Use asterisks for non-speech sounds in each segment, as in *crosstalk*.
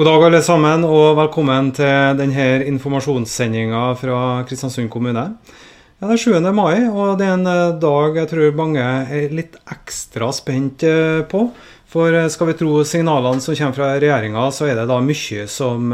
God dag, alle sammen, og velkommen til denne informasjonssendinga fra Kristiansund kommune. Ja, det er 7. mai, og det er en eh, dag jeg tror mange er litt ekstra spent eh, på. For eh, skal vi tro signalene som kommer fra regjeringa, så er det da mye som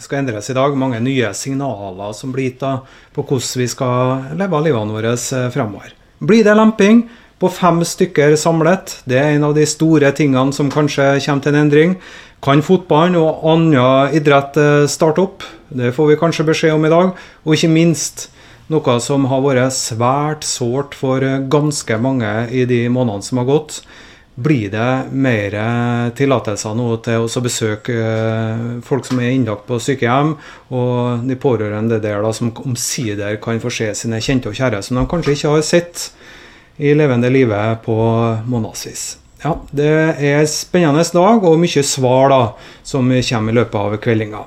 skal endres i dag. Mange nye signaler som blir gitt på hvordan vi skal leve livene våre fremover. Blir det lemping? på fem stykker samlet. Det er en av de store tingene som kanskje kommer til en endring. Kan fotballen og annen idrett eh, starte opp? Det får vi kanskje beskjed om i dag. Og ikke minst noe som har vært svært sårt for eh, ganske mange i de månedene som har gått. Blir det mer eh, tillatelser nå til å besøke folk som er innlagt på sykehjem, og de pårørende der da, som omsider kan få se sine kjente og kjære som de kanskje ikke har sett i levende livet på månedsvis? Ja, det er en spennende dag og mye svar da, som kommer i løpet av kveldinga.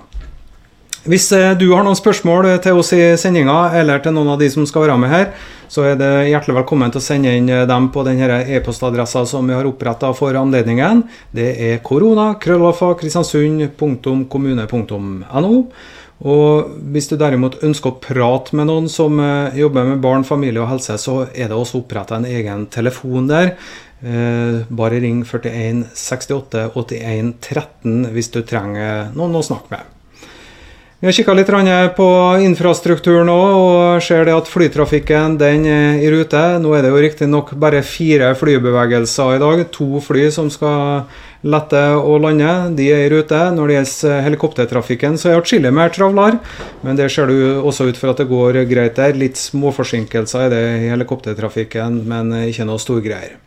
Hvis eh, du har noen spørsmål til oss i sendinga, eller til noen av de som skal være med her, så er det hjertelig velkommen til å sende inn dem på denne e-postadressa som vi har oppretta for anledningen. Det er korona, krøllalfa, kristiansund.kommune.no. Og hvis du derimot ønsker å prate med noen som eh, jobber med barn, familie og helse, så er det også oppretta en egen telefon der. Eh, bare ring 41 68 81 13 hvis du trenger noen å snakke med. Vi har kikka litt på infrastrukturen òg, og ser det at flytrafikken den er i rute. Nå er det jo riktignok bare fire flybevegelser i dag. To fly som skal lette og lande. De er i rute. Når det gjelder helikoptertrafikken, så er det atskillig mer travlere. Men det ser du også ut for at det går greit der. Litt småforsinkelser er det i helikoptertrafikken, men ikke noe storgreier.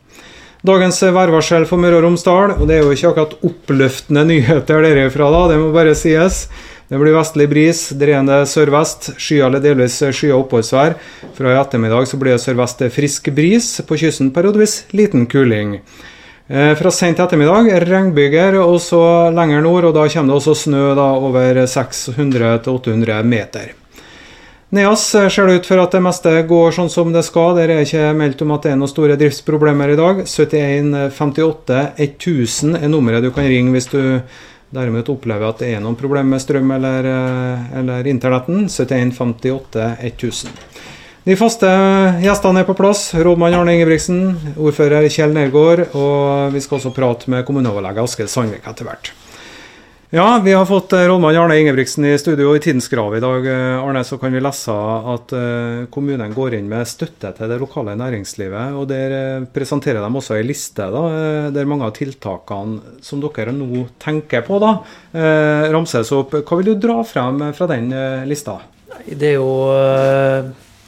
Dagens værvarsel for Møre og Romsdal, og det er jo ikke akkurat oppløftende nyheter derifra, da, det må bare sies. Det blir vestlig bris, dreiende sørvest, skyer eller delvis skyer oppholdsvær. Fra i ettermiddag så blir det sørvest frisk bris, på kysten periodevis liten kuling. Eh, fra sent ettermiddag regnbyger, og så lenger nord, og da kommer det også snø da, over 600-800 meter. Neas ser det ut for at det meste går sånn som det skal. Der er ikke meldt om at det er noen store driftsproblemer i dag. 7158 1000 er nummeret du kan ringe hvis du derimot opplever at det er noen problemer med strøm eller, eh, eller internetten. 7158 1000. De faste gjestene er på plass. Rådmann Arne Ingebrigtsen, ordfører Kjell Nergård, og vi skal også prate med kommuneoverlege Askild Sandvik etter hvert. Ja, vi har fått eh, rådmann Arne Ingebrigtsen i studio i Tidens Grav i dag. Eh, Arne, så kan vi lese at eh, kommunen går inn med støtte til det lokale næringslivet. og Der presenterer de også en liste da, der mange av tiltakene som dere nå tenker på, da, ramses opp. Hva vil du dra frem fra den lista? Det er jo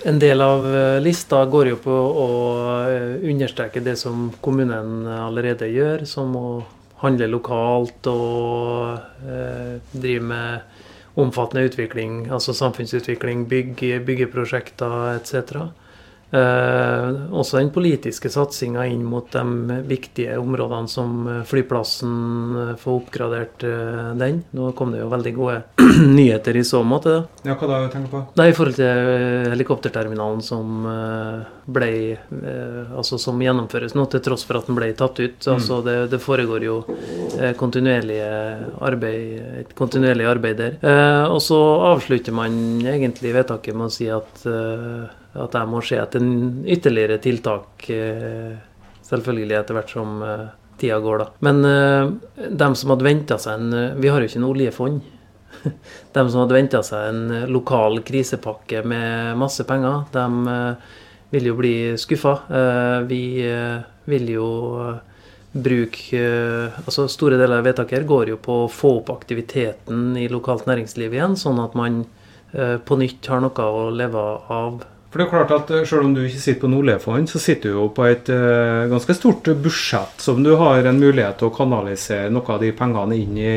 en del av lista går jo på å understreke det som kommunen allerede gjør, som å handler lokalt og eh, driver med omfattende utvikling, altså samfunnsutvikling, bygg, byggeprosjekter etc. Eh, også den politiske satsinga inn mot de viktige områdene som eh, flyplassen, eh, får oppgradert eh, den. Nå kom det jo veldig gode *clears throat* nyheter i så måte. Ja, Hva da tenker du på? Nei, I forhold til eh, helikopterterminalen som ble Altså som gjennomføres nå, til tross for at den ble tatt ut. Mm. Altså det, det, foregår jo kontinuerlig arbeid, et kontinuerlig arbeid der. og så avslutter man egentlig vedtaket med å si at at jeg må se etter ytterligere tiltak, eh, selvfølgelig etter hvert som eh, tida går, da. Men uh, dem som hadde venta seg en Vi har jo ikke noe oljefond. *laughs* dem som hadde venta seg en lokal krisepakke med masse penger, de uh, vil jo bli skuffa. Uh, vi vil jo bruke Altså store deler av vedtaket går jo på å få opp aktiviteten i lokalt næringsliv igjen, sånn at man på nytt har noe å leve av for det er klart at eh, Selv om du ikke sitter på Nordlefond, så sitter du jo på et uh, ganske stort budsjett som du har en mulighet til å kanalisere noe av de pengene inn i,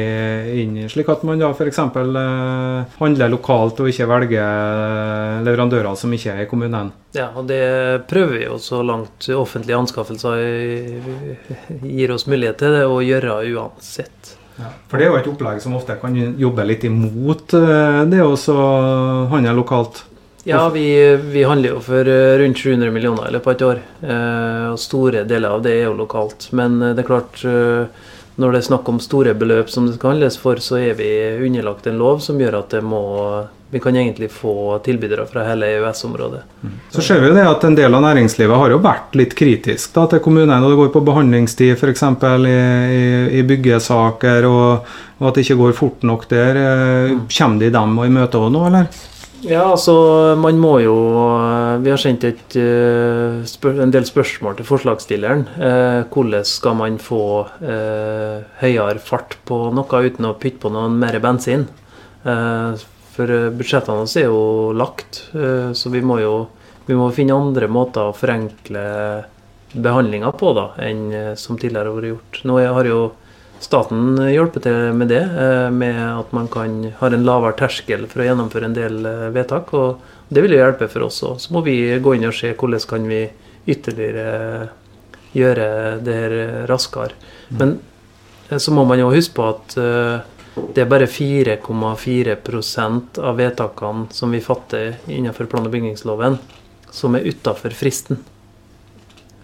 inn i slik at man da f.eks. Uh, handler lokalt og ikke velger leverandører som ikke er i kommunen. Ja, og det prøver vi jo så langt offentlige anskaffelser gir oss mulighet til det å gjøre uansett. Ja, for det er jo et opplegg som ofte kan jobbe litt imot det å handle lokalt. Ja, vi, vi, handler jo for eh, rundt 700 millioner i løpet av et år. Eh, og store deler av det er jo lokalt. Men eh, det er klart, når det er snakk om store beløp som det skal handles for, så er vi underlagt en lov som gjør at det må vi kan egentlig få tilbydere fra hele EØS-området. Mm. Så ser vi det at En del av næringslivet har jo vært litt kritisk da, til kommunene og det går på behandlingstid f.eks. I, i, i byggesaker, og, og, at det ikke går fort nok der. Mm. Kommer de dem i møte òg nå, eller? Ja, altså man må jo Vi har sendt et, eh, en del spørsmål til forslagsstilleren. Eh, hvordan skal man få høyere fart på noe uten å pytte på noe mer bensin? For eh, budsjettene våre er jo lagt, eh, så vi må jo vi må finne andre måter å forenkle behandlinga på da, enn eh, som tidligere har vært gjort. Nå har jo staten hjelper til med det, med at man kan, har en lavere terskel for å gjennomføre en del vedtak. og Det vil jo hjelpe for oss òg. Så må vi gå inn og se hvordan kan vi ytterligere gjøre det her raskere. Mm. Men så må man jo huske på at det er bare 4,4% av vedtakene som vi fatter innenfor plan- og bygningsloven, som er utafor fristen.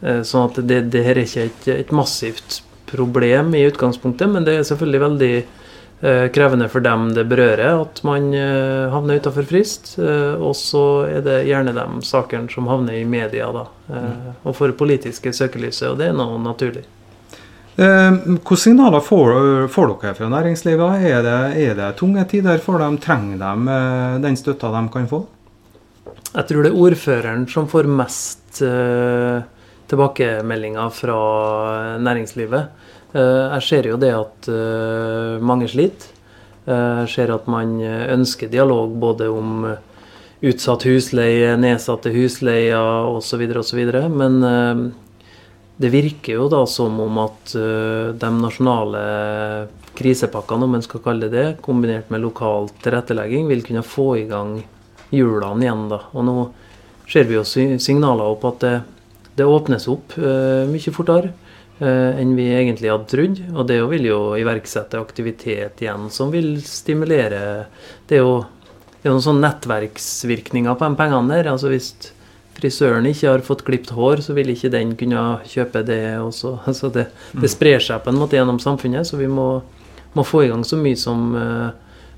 Eh, sånn at det, det her er ikke et, et, massivt problem i utgangspunktet, men det er selvfølgelig veldig eh, krevende for dem det berører at man eh, havner utafor frist. Eh, og så er det gjerne de sakene som havner i media da, og får politiske søkelyset, og det er noe naturlig. Eh, hvilke signaler får, får, dere fra næringslivet? Er det, er det, tunge tider for dem? Trenger de den støtta de kan få? Jeg tror det er ordføreren som får mest uh, tilbakemeldinger fra næringslivet. Uh, jeg ser jo det at uh, mange sliter. Jeg ser at man ønsker dialog både om utsatt husleie, nedsatte husleier osv. osv. Men det virker jo da som om at de nasjonale krisepakkene, om en skal kalle det det, kombinert med lokal tilrettelegging, vil kunne få i gang hjulene igjen. da. Og nå ser vi jo signaler opp at det, det åpnes opp uh, mye fortere uh, enn vi egentlig hadde trodd. Og det vil jo iverksette aktivitet igjen, som vil stimulere Det er jo, det er noen sånne nettverksvirkninger på de pengene der. altså hvis frisøren ikke har fått klipt hår, så vil ikke den kunne kjøpe det også. *laughs* Altså det, det, sprer seg på en måte gjennom samfunnet, så vi må, må få i gang så mye som uh,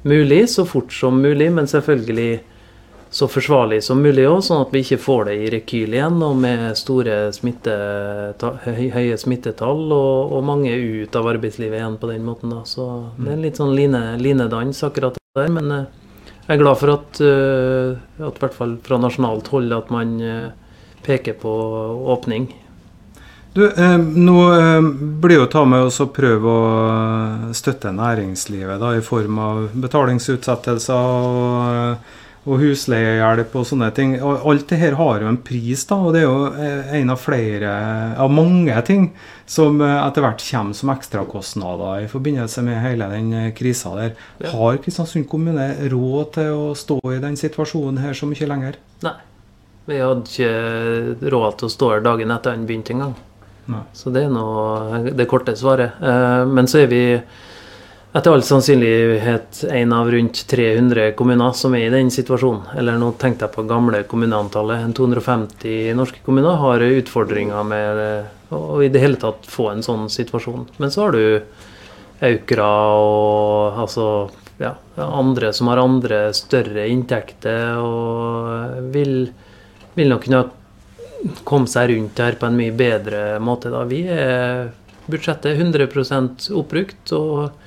mulig, så fort som mulig, men selvfølgelig så forsvarlig som mulig òg, sånn at vi ikke får det i rekyl igjen og med store smittetall, høye smittetall og, og, mange ut av arbeidslivet igjen på den måten. Da. Så det er litt sånn line, linedans akkurat der. men uh, jeg er glad for at, at i hvert fall fra nasjonalt hold at man uh, peker på åpning. Du, eh, nå blir blir jo ta med oss å prøve å støtte næringslivet da, i form av betalingsutsettelser og og husleiehjelp og sånne ting. Og alt det her har jo en pris, da, og det er jo eh, en av flere av mange ting som eh, etter hvert kommer som ekstrakostnader i forbindelse med hele den eh, krisa der. Ja. Har Kristiansund kommune råd til å stå i den situasjonen her så mye lenger? Nei. Vi hadde ikke råd til å stå her dagen etter den begynte engang. Så det er nå det korte svaret. Men så er vi etter all sannsynlighet en av rundt 300 kommuner som er i den situasjonen. Eller nå tenkte jeg på gamle kommuneantallet. En 250 norske kommuner har utfordringer med å i det hele tatt få en sånn situasjon. Men så har du Aukra og altså, ja, andre som har andre større inntekter og vil, vil nok kunne komme seg rundt her på en mye bedre måte. Da. Vi er budsjettet 100% oppbrukt. og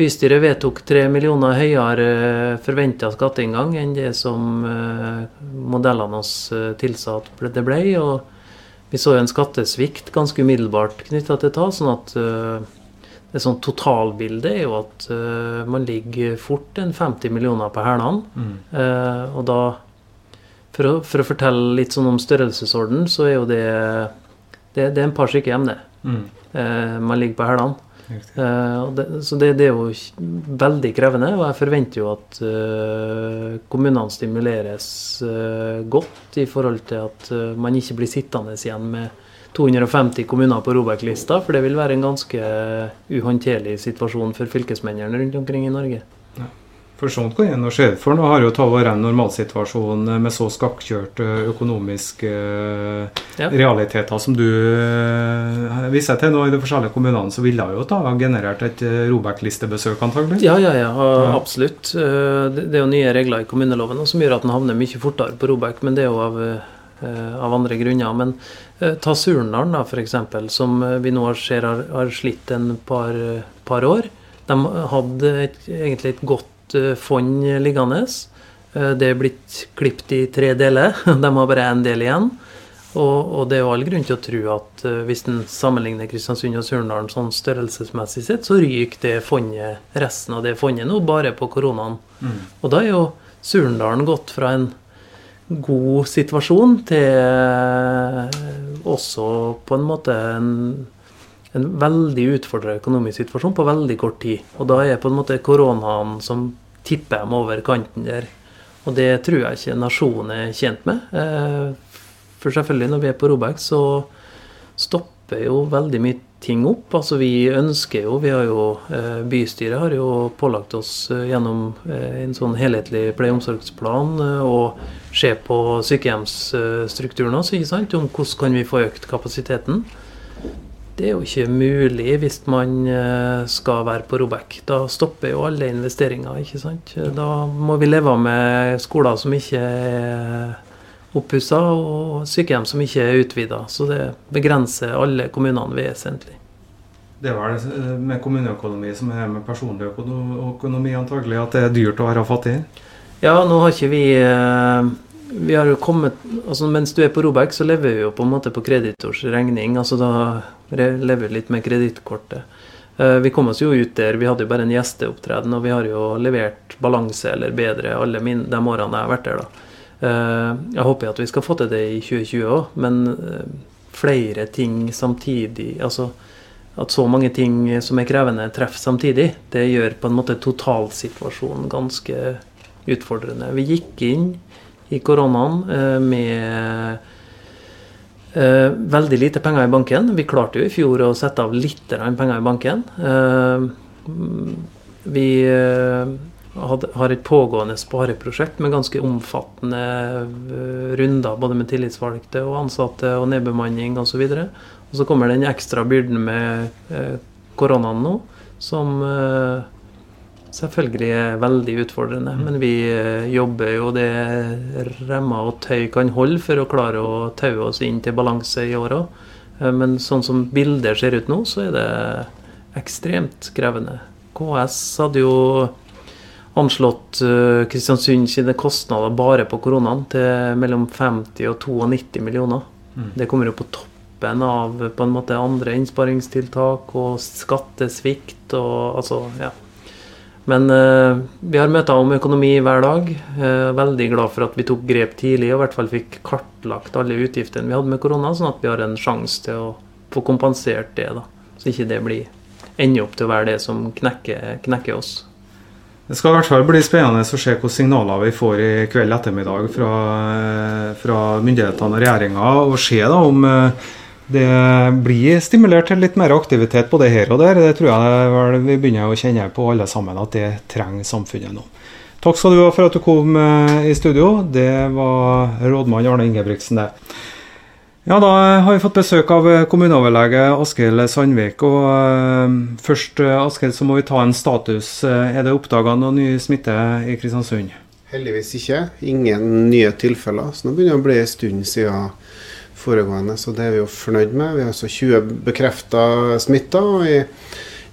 Bystyret vedtok 3 millioner høyere eh, forventa skatteinngang enn det som eh, modellene oss eh, tilsa at det ble. Og vi så en skattesvikt ganske umiddelbart knytta til det. sånn at det sånn totalbildet er jo at man ligger fort en 50 millioner på hælene. Mm. og da for å, for å, fortelle litt sånn om størrelsesorden, så er jo det Det, det er en par stykker hjem, det. Mm. man ligger på hælene. Uh, det, så det, det, er jo veldig krevende, og jeg forventer jo at uh, kommunene stimuleres uh, godt i forhold til at man ikke blir sittende igjen med 250 kommuner på Robek-lista, for det vil være en ganske uhåndterlig situasjon for fylkesmennene rundt omkring i Norge. For sånt kan en ser for. Nå har jo det vært en normalsituasjon med så skakkjørte økonomiske ja. realiteter som du uh, viser til nå i de forskjellige kommunene, så ville jo da generert et Robek-listebesøk, antagelig? Ja, ja, ja, absolutt. Det, er jo nye regler i kommuneloven som gjør at en havner mye fortere på Robek, men det er jo av, av andre grunner. Men ta Surnadal, da, f.eks., som vi nå ser har, har slitt en par, par år. De hadde et, egentlig et godt Eh, fond liggende. Eh, det er blitt klippet i tre deler. *laughs* De har bare én del igjen. Og, og, det er jo all grunn til å tro at uh, hvis en sammenligner Kristiansund og Surnadal sånn størrelsesmessig sett, så ryker det fondet, resten av det fondet nå bare på koronaen. Mm. Og da er jo Surndalen gått fra en god situasjon til uh, også på en måte en en veldig utfordra økonomisk situasjon på veldig kort tid. Og da er på en måte koronaen som tipper dem over kanten der. Og det tror jeg ikke nasjonen er tjent med. Eh, for selvfølgelig, når vi er på Robek, så stopper jo veldig mye ting opp. Altså vi ønsker jo, vi har jo eh, Bystyret har jo pålagt oss eh, gjennom en sånn helhetlig pleie- og omsorgsplan å se på sykehjemsstrukturen også, ikke sant? om hvordan kan vi få økt kapasiteten. Det er jo ikke mulig hvis man eh, skal være på Robek. Da stopper jo alle investeringer. ikke sant? Da må vi leve med skoler som ikke er oppussa, og sykehjem som ikke er utvida. Så det begrenser alle kommunene vesentlig. Det er vel eh, med kommuneøkonomi som er med personlig økonomi antagelig, at det er dyrt å være fattig? Ja, nå har ikke vi eh, vi har jo kommet, altså Mens du er på Robek, så lever vi jo på en måte på kreditors regning. altså Da lever litt med kredittkortet. Eh, vi kom oss jo ut der. Vi hadde jo bare en gjesteopptreden, og vi har jo levert balanse eller bedre alle mine, de årene jeg har vært der. da. Eh, jeg håper at vi skal få til det i 2020 òg, men eh, flere ting samtidig altså At så mange ting som er krevende, treffer samtidig, det gjør på en måte totalsituasjonen ganske utfordrende. Vi gikk inn i koronaen med eh, veldig lite penger i banken. Vi klarte jo i fjor å sette av litt penger i banken. Eh, vi har et pågående spareprosjekt med ganske omfattende runder både med tillitsvalgte og ansatte og nedbemanning osv. Og, så og så kommer den ekstra byrden med koronaen nå, som selvfølgelig er veldig utfordrende. Mm. Men vi eh, jobber jo det remmer og tøy kan holde for å klare å taue oss inn til balanse i år òg. Eh, men sånn som bildet ser ut nå, så er det ekstremt krevende. KS hadde jo anslått eh, Kristiansund sine kostnader bare på koronaen til mellom 50 og 92 millioner. Mm. Det kommer jo på toppen av på en måte andre innsparingstiltak og skattesvikt og altså, ja. Men uh, vi har møter om økonomi hver dag. Uh, veldig glad for at vi tok grep tidlig og i hvert fall fikk kartlagt alle utgiftene vi hadde med korona, sånn at vi har en sjanse til å få kompensert det. da. Så ikke det blir ender opp til å være det som knekker, knekker oss. Det skal i hvert fall bli spennende å se hvilke signaler vi får i kveld ettermiddag fra, eh, fra myndighetene og regjeringa, og se da om uh, det blir stimulert til litt mer aktivitet både her og der. Det tror jeg vi begynner å kjenne på alle sammen at det trenger samfunnet nå. Takk skal du ha for at du kom eh, i studio. Det var rådmann Arne Ingebrigtsen, det. Ja, da har vi fått besøk av kommuneoverlege Askild Sandvik. Og uh, først, Askild, så må vi ta en status. Er det oppdaga noe ny smitte i Kristiansund? Heldigvis ikke. Ingen nye tilfeller. Så nå begynner det å bli en stund siden foregående, så det er vi jo fornøyd med. Vi har altså 20 bekrefta smitta, og i,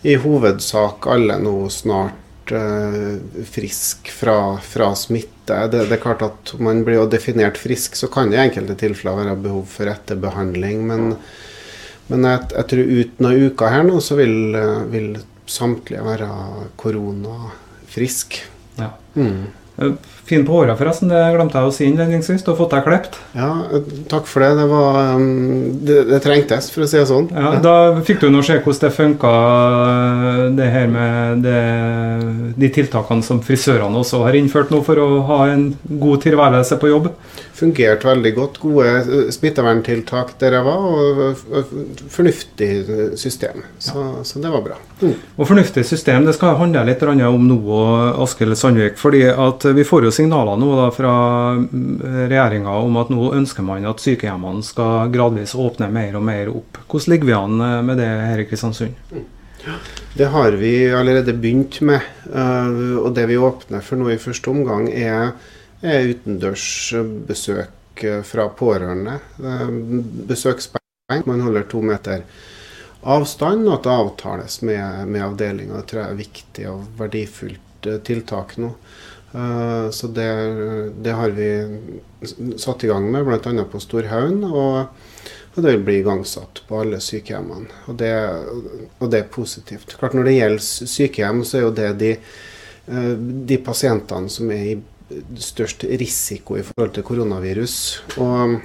i, hovedsak alle nå snart eh, frisk fra, fra smitte. Det, det, er klart at man blir jo definert frisk, så kan det i enkelte tilfeller være behov for etterbehandling. Men, men jeg, jeg, tror ut noen uker her nå, så vil, vil samtlige være koronafriske. Ja. Mm. Fin på håret, forresten. Det glemte jeg å si innledningsvis. Du har fått deg klept. Ja, takk for det. Det, var, det, det trengtes, for å si det sånn. Ja, Da fikk du nå se hvordan det funka, det her med det, de tiltakene som frisørene også har innført nå for å ha en god tilværelse på jobb. Fungerte veldig godt. Gode eh, smitteverntiltak der jeg var, og fornuftig system. Så, så det var bra. Mm. Og fornuftig system det skal handle litt om nå, Askild Sandvik. fordi vi får jo signaler nå da fra mm, regjeringa om at nå ønsker man at sykehjemmene skal gradvis åpne mer og mer opp. Hvordan ligger vi an eh, med det her i Kristiansund? Det har vi allerede begynt med. Eh, og det vi åpner for nå i første omgang, er er utendørsbesøk eh, fra pårørende. Besøkspoeng. Man holder to meter avstand, og at det avtales med, med avdelinga. Det tror jeg er viktig og verdifullt eh, tiltak nå. Så det, det, har vi satt i gang med, bl.a. på Storhaugen. Og, og, det vil bli igangsatt på alle sykehjemmene. Og det, og det, er positivt. Klart Når det gjelder sykehjem, så er jo det de, de pasientene som er i størst risiko i forhold til koronavirus. Og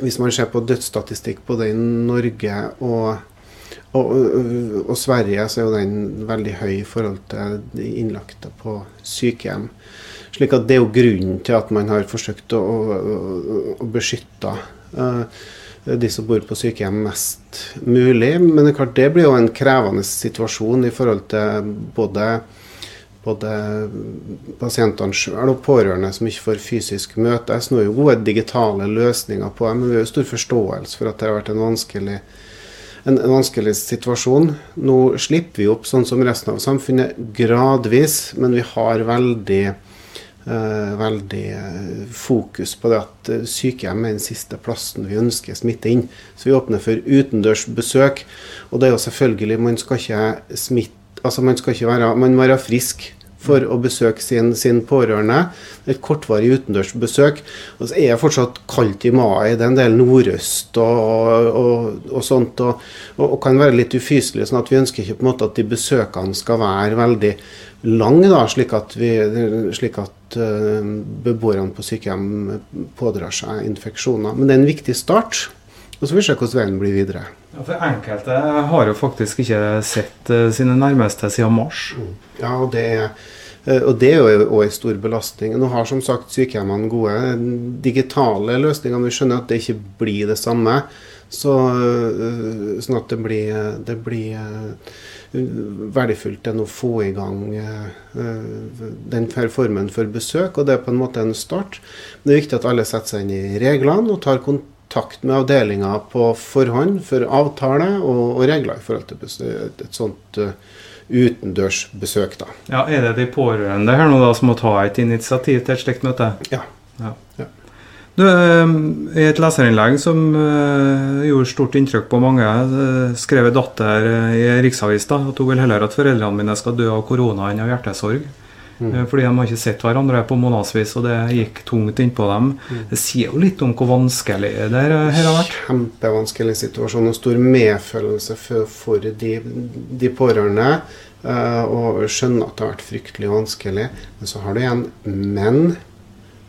hvis man ser på dødsstatistikk både i Norge og, og, og, Sverige, så er jo den veldig høy i forhold til de innlagte på sykehjem. Slik at det er jo grunnen til at man har forsøkt å, å, å beskytte uh, de som bor på sykehjem mest mulig. Men det klart det blir jo en krevende situasjon i forhold til både både pasientene sjøl og pårørende som ikke får fysisk møtes. Nå er jo gode digitale løsninger på det, men vi har jo stor forståelse for at det har vært en vanskelig, en, en vanskelig situasjon. Nå slipper vi opp sånn som resten av samfunnet gradvis, men vi har veldig Uh, veldig uh, fokus på det at uh, sykehjem er den siste plassen vi ønsker smitte inn. Så vi åpner for utendørs besøk. Og det er jo selvfølgelig, man skal ikke smitte altså man skal ikke være, man må være frisk for å besøke sin, sin pårørende. Et kortvarig utendørsbesøk. Og så er det fortsatt kaldt i mai. Det er en del nordøst og, og, og sånt. Og, og, kan være litt ufyselig. sånn at vi ønsker ikke på en måte at de besøkene skal være veldig lange, da, slik at, vi, slik at uh, beboerne på sykehjem pådrar seg infeksjoner. Men det er en viktig start. Og så får vi se hvordan veien blir videre. Ja, for Enkelte har jo faktisk ikke sett uh, sine nærmeste siden mars. Mm. Ja, og det er, uh, og det er jo òg en stor belastning. Nå har som sagt sykehjemmene gode digitale løsninger, men vi skjønner at det ikke blir det samme. Så, uh, sånn at det blir, det blir verdifullt enn å få i gang den formen for besøk. Og det er på en måte en start. Men det er viktig at alle setter seg inn i reglene og tar kontakt kontakt med avdelinga på forhånd for avtale og, og, regler i forhold til et, et sånt uh, utendørsbesøk. da. Ja, Er det de pårørende her nå da som må ta et initiativ til et slikt møte? Ja. ja. ja. Du, eh, I et leserinnlegg som uh, gjorde stort inntrykk på mange, skrev datter i Riksavisen at hun vil heller at foreldrene mine skal dø av korona enn av hjertesorg. Mm. Eh, fordi de har ikke sett hverandre på månedsvis, og det gikk tungt innpå dem. Mm. Det sier jo litt om hvor vanskelig det her har vært. Kjempevanskelig situasjon og stor medfølelse for, for de, de, pårørende. Uh, og skjønner at det har vært fryktelig vanskelig. Men så har du igjen menn.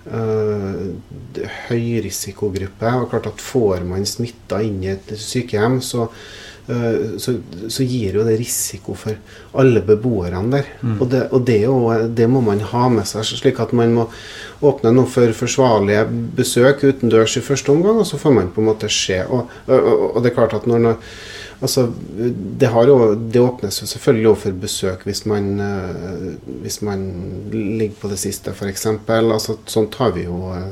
Uh, høyrisikogruppe. Og klart at får man smitta inn i et sykehjem, så Eh, så, så, gir jo det risiko for alle beboerne der. Mm. Og, det, og det, jo, det, må man ha med seg, slik at man må åpne noe for forsvarlige besøk utendørs i første omgang, og så får man på en måte se. Og, og, og det er klart at når, altså, det, jo, det, åpnes jo selvfølgelig også for besøk hvis man, eh, hvis man ligger på det siste, f.eks. Altså, sånt har vi jo uh,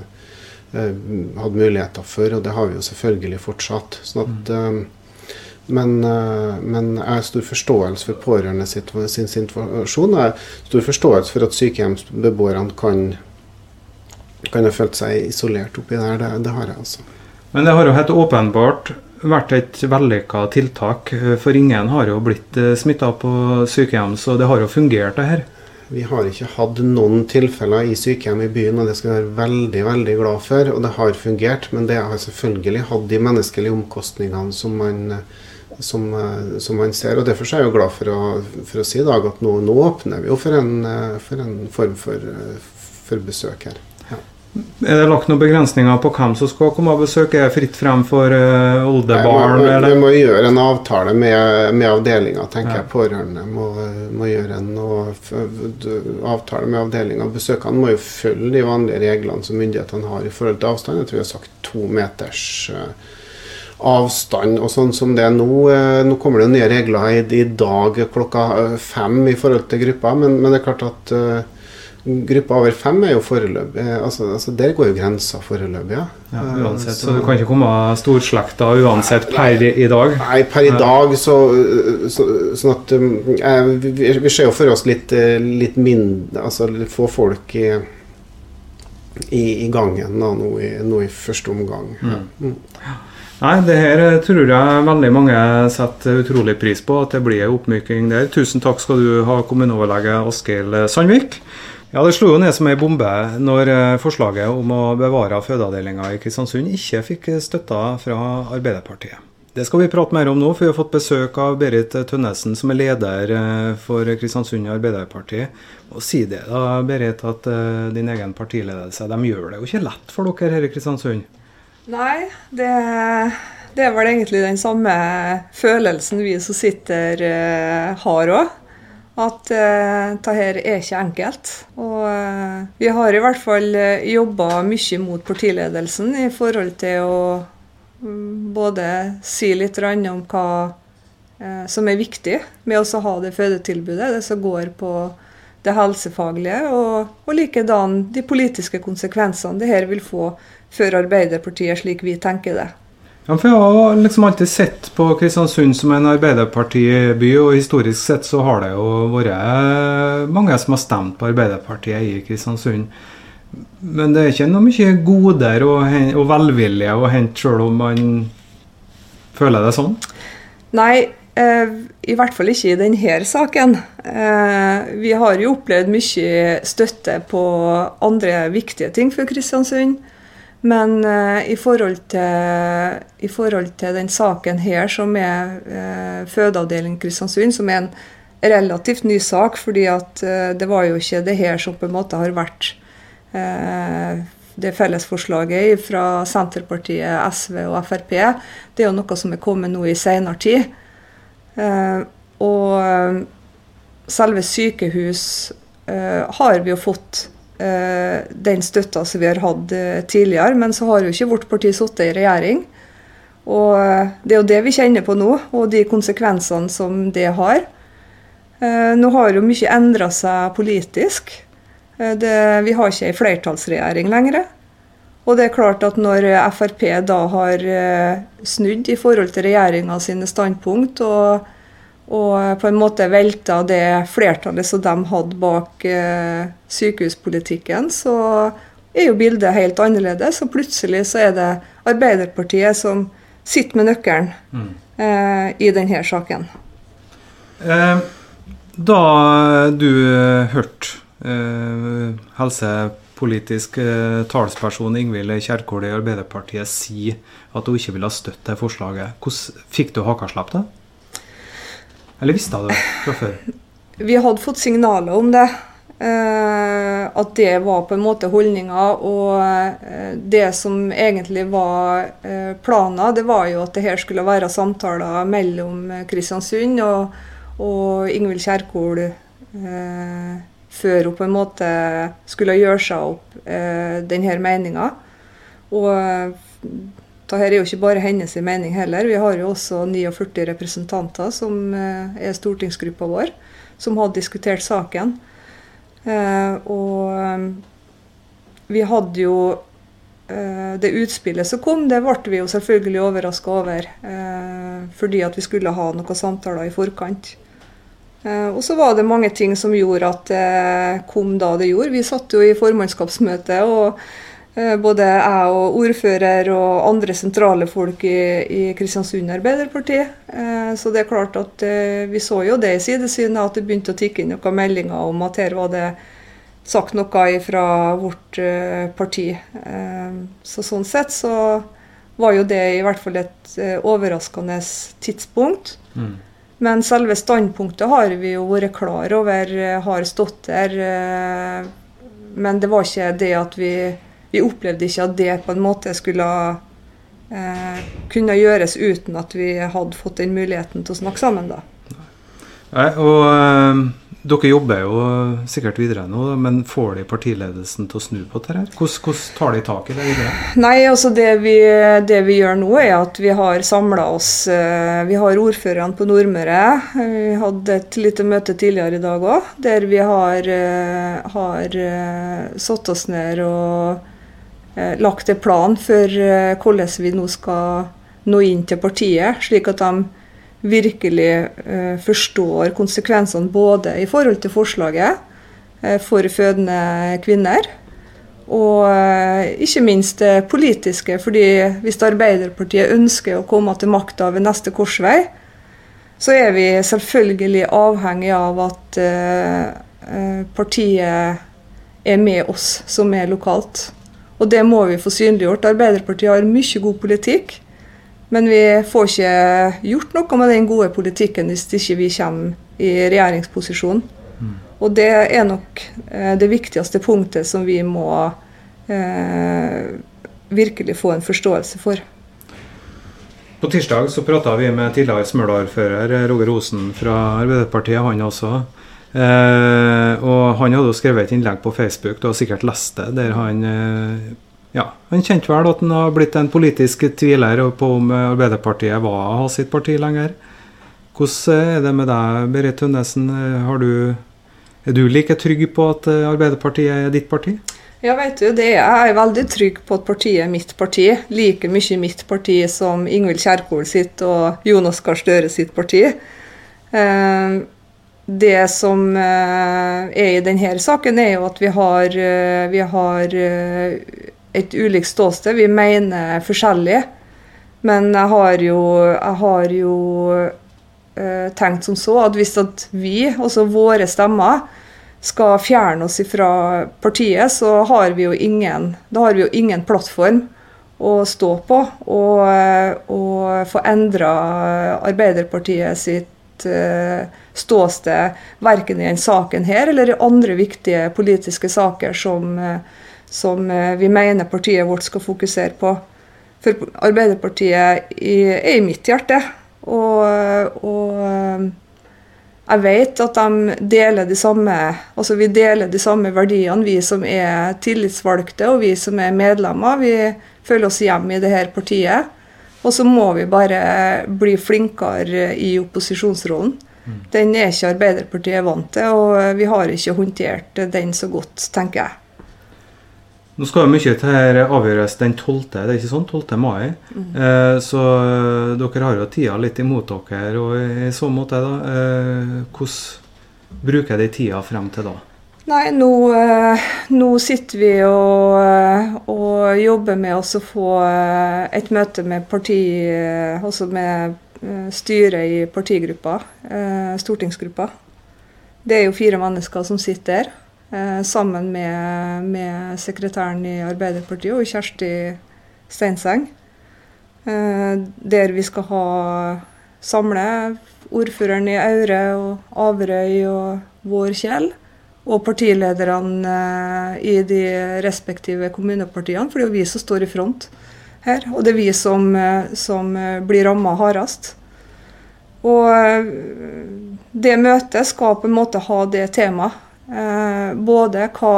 hatt muligheter for, og det har vi jo selvfølgelig fortsatt. sånn at mm. Men, eh, men, jeg har stor forståelse for pårørende sin situasjon. Jeg har stor forståelse for at sykehjemsbeboerne kan, kan ha følt seg isolert oppi der. Det, det har jeg altså. Men det har jo helt åpenbart vært et vellykka tiltak. For ingen har jo blitt eh, smitta på sykehjem, så det har jo fungert, det her. Vi har ikke hatt noen tilfeller i sykehjem i byen, og det skal jeg være veldig veldig glad for. Og det har fungert, men det har selvfølgelig hatt de menneskelige omkostningene som man som, eh, som, man ser. og Derfor er jeg jo glad for å, for å si i dag at nå, nå, åpner vi jo for en, eh, for en form for, for besøk her. Er det lagt noen begrensninger på hvem som skal komme og besøke? Er det fritt frem for uh, oldebarn? Vi må, gjøre en avtale med, med avdelinga, tenker ja. jeg. Pårørende må, må, gjøre en avtale med avdelinga. Besøkene må jo følge de vanlige reglene som myndighetene har i forhold til avstand. Jeg tror jeg har sagt to meters uh, avstand og sånn som det er nå. Uh, nå kommer det nye regler i, i, dag klokka fem i forhold til gruppa, men, men det er klart at Gruppa over fem er jo foreløpig eh, altså, altså, Der går jo grensa foreløpig. Ja. ja. uansett, så, du kan ikke komme storslekta uansett per i dag? Nei, per i dag så, så Sånn at um, vi, vi, ser jo for oss litt, eh, litt mindre Altså få folk i, i, i gangen da, nå, i, nå, i, første omgang. Mm. Mm. Nei, det her eh, tror jeg veldig mange setter utrolig pris på, at det blir en oppmyking der. Tusen takk skal du ha, kommuneoverlege Askild Sandvik. Ja, Det slo jo ned som ei bombe når eh, forslaget om å bevare fødeavdelinga i Kristiansund ikke fikk støtta fra Arbeiderpartiet. Det skal vi prate mer om nå, for vi har fått besøk av Berit Tønnesen, som er leder eh, for Kristiansund Arbeiderparti. Og Si det da, Berit, at din egen partiledelse de gjør det jo ikke lett for dere her i Kristiansund? Nei, det, det er vel egentlig den samme følelsen vi som sitter, uh, har òg at uh, dette er ikke enkelt. Og uh, vi har i hvert fall uh, jobba mye mot partiledelsen i forhold til å um, både si litt om hva uh, som er viktig med å ha det fødetilbudet, det som går på det helsefaglige, og, og likedan de politiske konsekvensene det her vil få for Arbeiderpartiet, slik vi tenker det. Ja, for Jeg har liksom alltid sett på Kristiansund som en arbeiderpartiby, og historisk sett så har det jo vært mange som har stemt på Arbeiderpartiet i Kristiansund. Men det er ikke noe mye goder og, og velvilje å hente sjøl om man føler det sånn? Nei, eh, i hvert fall ikke i denne saken. Eh, vi har jo opplevd mye støtte på andre viktige ting for Kristiansund. Men uh, i, forhold til, i, forhold til, den saken her, som er uh, fødeavdeling Kristiansund, som er en relativt ny sak, fordi at det var jo ikke det her som på en måte har vært det fellesforslaget fra Senterpartiet, SV og Frp. Det er jo noe som er kommet nå i senere tid. Og selve sykehus har vi jo fått Eh, den støtta som vi har hatt eh, tidligere. Men så har jo ikke vårt parti sittet i regjering. Og eh, det er jo det vi kjenner på nå, og de konsekvensene som det har. Nå har jo mye endra seg politisk. Det, vi har ikke ei flertallsregjering lenger. Og det er klart at når Frp da har snudd i forhold til regjeringa sine standpunkt og og på en måte velta det flertallet som de hadde bak eh, sykehuspolitikken, så er jo bildet helt annerledes. Og plutselig så er det Arbeiderpartiet som sitter med nøkkelen mm. eh, i denne saken. Eh, da du hørte eh, helsepolitisk eh, talsperson Ingvild Kjerkol i Arbeiderpartiet si at hun ikke ville støtte forslaget, hvordan fikk du hakaslepp da? Eller visste du det fra før? *laughs* Vi hadde fått signaler om det. Uh, at det var på en måte holdninga. Og uh, det som egentlig var planen, det var jo at det her skulle være samtaler mellom Kristiansund og, og Ingvild Kjerkol før hun på en måte skulle gjøre seg opp denne meninga. Og dette er jo ikke bare hennes mening heller. Vi har jo også 49 representanter som eh, er stortingsgruppa vår, som har diskutert saken. Eh, og eh, vi hadde jo Det utspillet som kom, det ble vi jo selvfølgelig overraska over. Fordi at vi skulle ha noen samtaler i forkant. Og så var det mange ting som gjorde at det kom da det gjorde. Vi satt jo i formannskapsmøte. og Eh, både jeg og ordfører og andre sentrale folk i, Kristiansund Arbeiderparti. Eh, så det er klart at eh, vi så jo det i sidesynet, at det begynte å tikke inn noen meldinger om at her var det sagt noe fra vårt parti. Så sånn sett så var jo det i hvert fall et overraskende tidspunkt. Mm. Men selve standpunktet har vi jo vært klar over har stått der men det var ikke det at vi Vi opplevde ikke at det på en måte skulle eh, kunne gjøres uten at vi hadde fått den muligheten til å snakke sammen, da. Nei, og eh, dere jobber jo sikkert videre nå, men får de partiledelsen til å snu på dette? Hvordan, hvordan tar de tak i det videre? Nei, altså det vi, det vi gjør nå, er at vi har samla oss eh, Vi har ordførerne på Nordmøre. Vi hadde et lite møte tidligere i dag òg, der vi har, eh, har eh, satt oss ned og lagt en plan for hvordan vi nå skal nå inn til partiet, slik at de virkelig uh, forstår konsekvensene både i forhold til forslaget uh, for fødende kvinner, og uh, ikke minst det politiske. fordi hvis Arbeiderpartiet ønsker å komme til makta ved neste korsvei, så er vi selvfølgelig avhengig av at partiet er med oss som er lokalt. Og det må vi få synliggjort. Arbeiderpartiet har mye god politikk. Men vi får ikke gjort noe med den gode politikken hvis ikke vi kommer i regjeringsposisjon. Mm. Og det er nok eh, det viktigste punktet som vi må eh, virkelig få en forståelse for. På tirsdag så prata vi med tidligere Smøla-ordfører Roger Osen fra Arbeiderpartiet, han også. Eh, og han hadde jo skrevet et innlegg på Facebook, du har sikkert lest det, der han eh, ja, Han kjente vel at han har blitt en politisk tviler på om Arbeiderpartiet var hans sitt parti lenger. Hvordan er det med deg, Berit Tønnesen? er du like trygg på at Arbeiderpartiet er ditt parti? Ja, vet du, det er jeg er veldig trygg på at partiet er mitt parti. Like mye mitt parti som Ingvild Kjerkol sitt og Jonas Gahr Støre sitt parti. Eh, det som eh, er i denne saken, er jo at vi har, eh, vi har et ulikt ståsted. Vi mener forskjellig. Men jeg har jo, jeg har jo uh, tenkt som så at hvis at vi, altså våre stemmer, skal fjerne oss fra partiet, så har vi jo ingen, da har vi jo ingen plattform å stå på. Og, og få endra Arbeiderpartiet sitt uh, ståsted verken i denne saken her eller i andre viktige politiske saker som uh, som eh, vi mener partiet vårt skal fokusere på. For Arbeiderpartiet er i mitt hjerte. Og, og eh, jeg vet at de deler de samme, altså vi deler de samme verdiene, vi som er tillitsvalgte og vi som er medlemmer. Vi føler oss hjemme i det her partiet. Og så må vi bare bli flinkere i opposisjonsrollen. Mm. Den er ikke Arbeiderpartiet vant til, og vi har ikke håndtert den så godt, tenker jeg. Nå skal jo mye til her avgjøres den 12. Det er ikke sånn? 12. mai. Mm. Eh, så eh, dere har jo tida litt imot dere. Og i så måte, da, eh, hvordan bruker de tida frem til da? Nei, nå, eh, nå sitter vi og, eh, og, jobber med å få et møte med parti, også med styret i partigruppa, stortingsgruppa. Det er jo fire mennesker som sitter der. Eh, sammen med, med, sekretæren i Arbeiderpartiet og Kjersti Steinseng. Eh, der vi skal ha samle ordføreren i Aure og Averøy og vår Kjell. Og partilederne eh, i de respektive kommunepartiene, for det er jo vi som står i front her. Og det er vi som, som blir ramma hardest. Og det møtet skal på en måte ha det temaet. Eh, både hva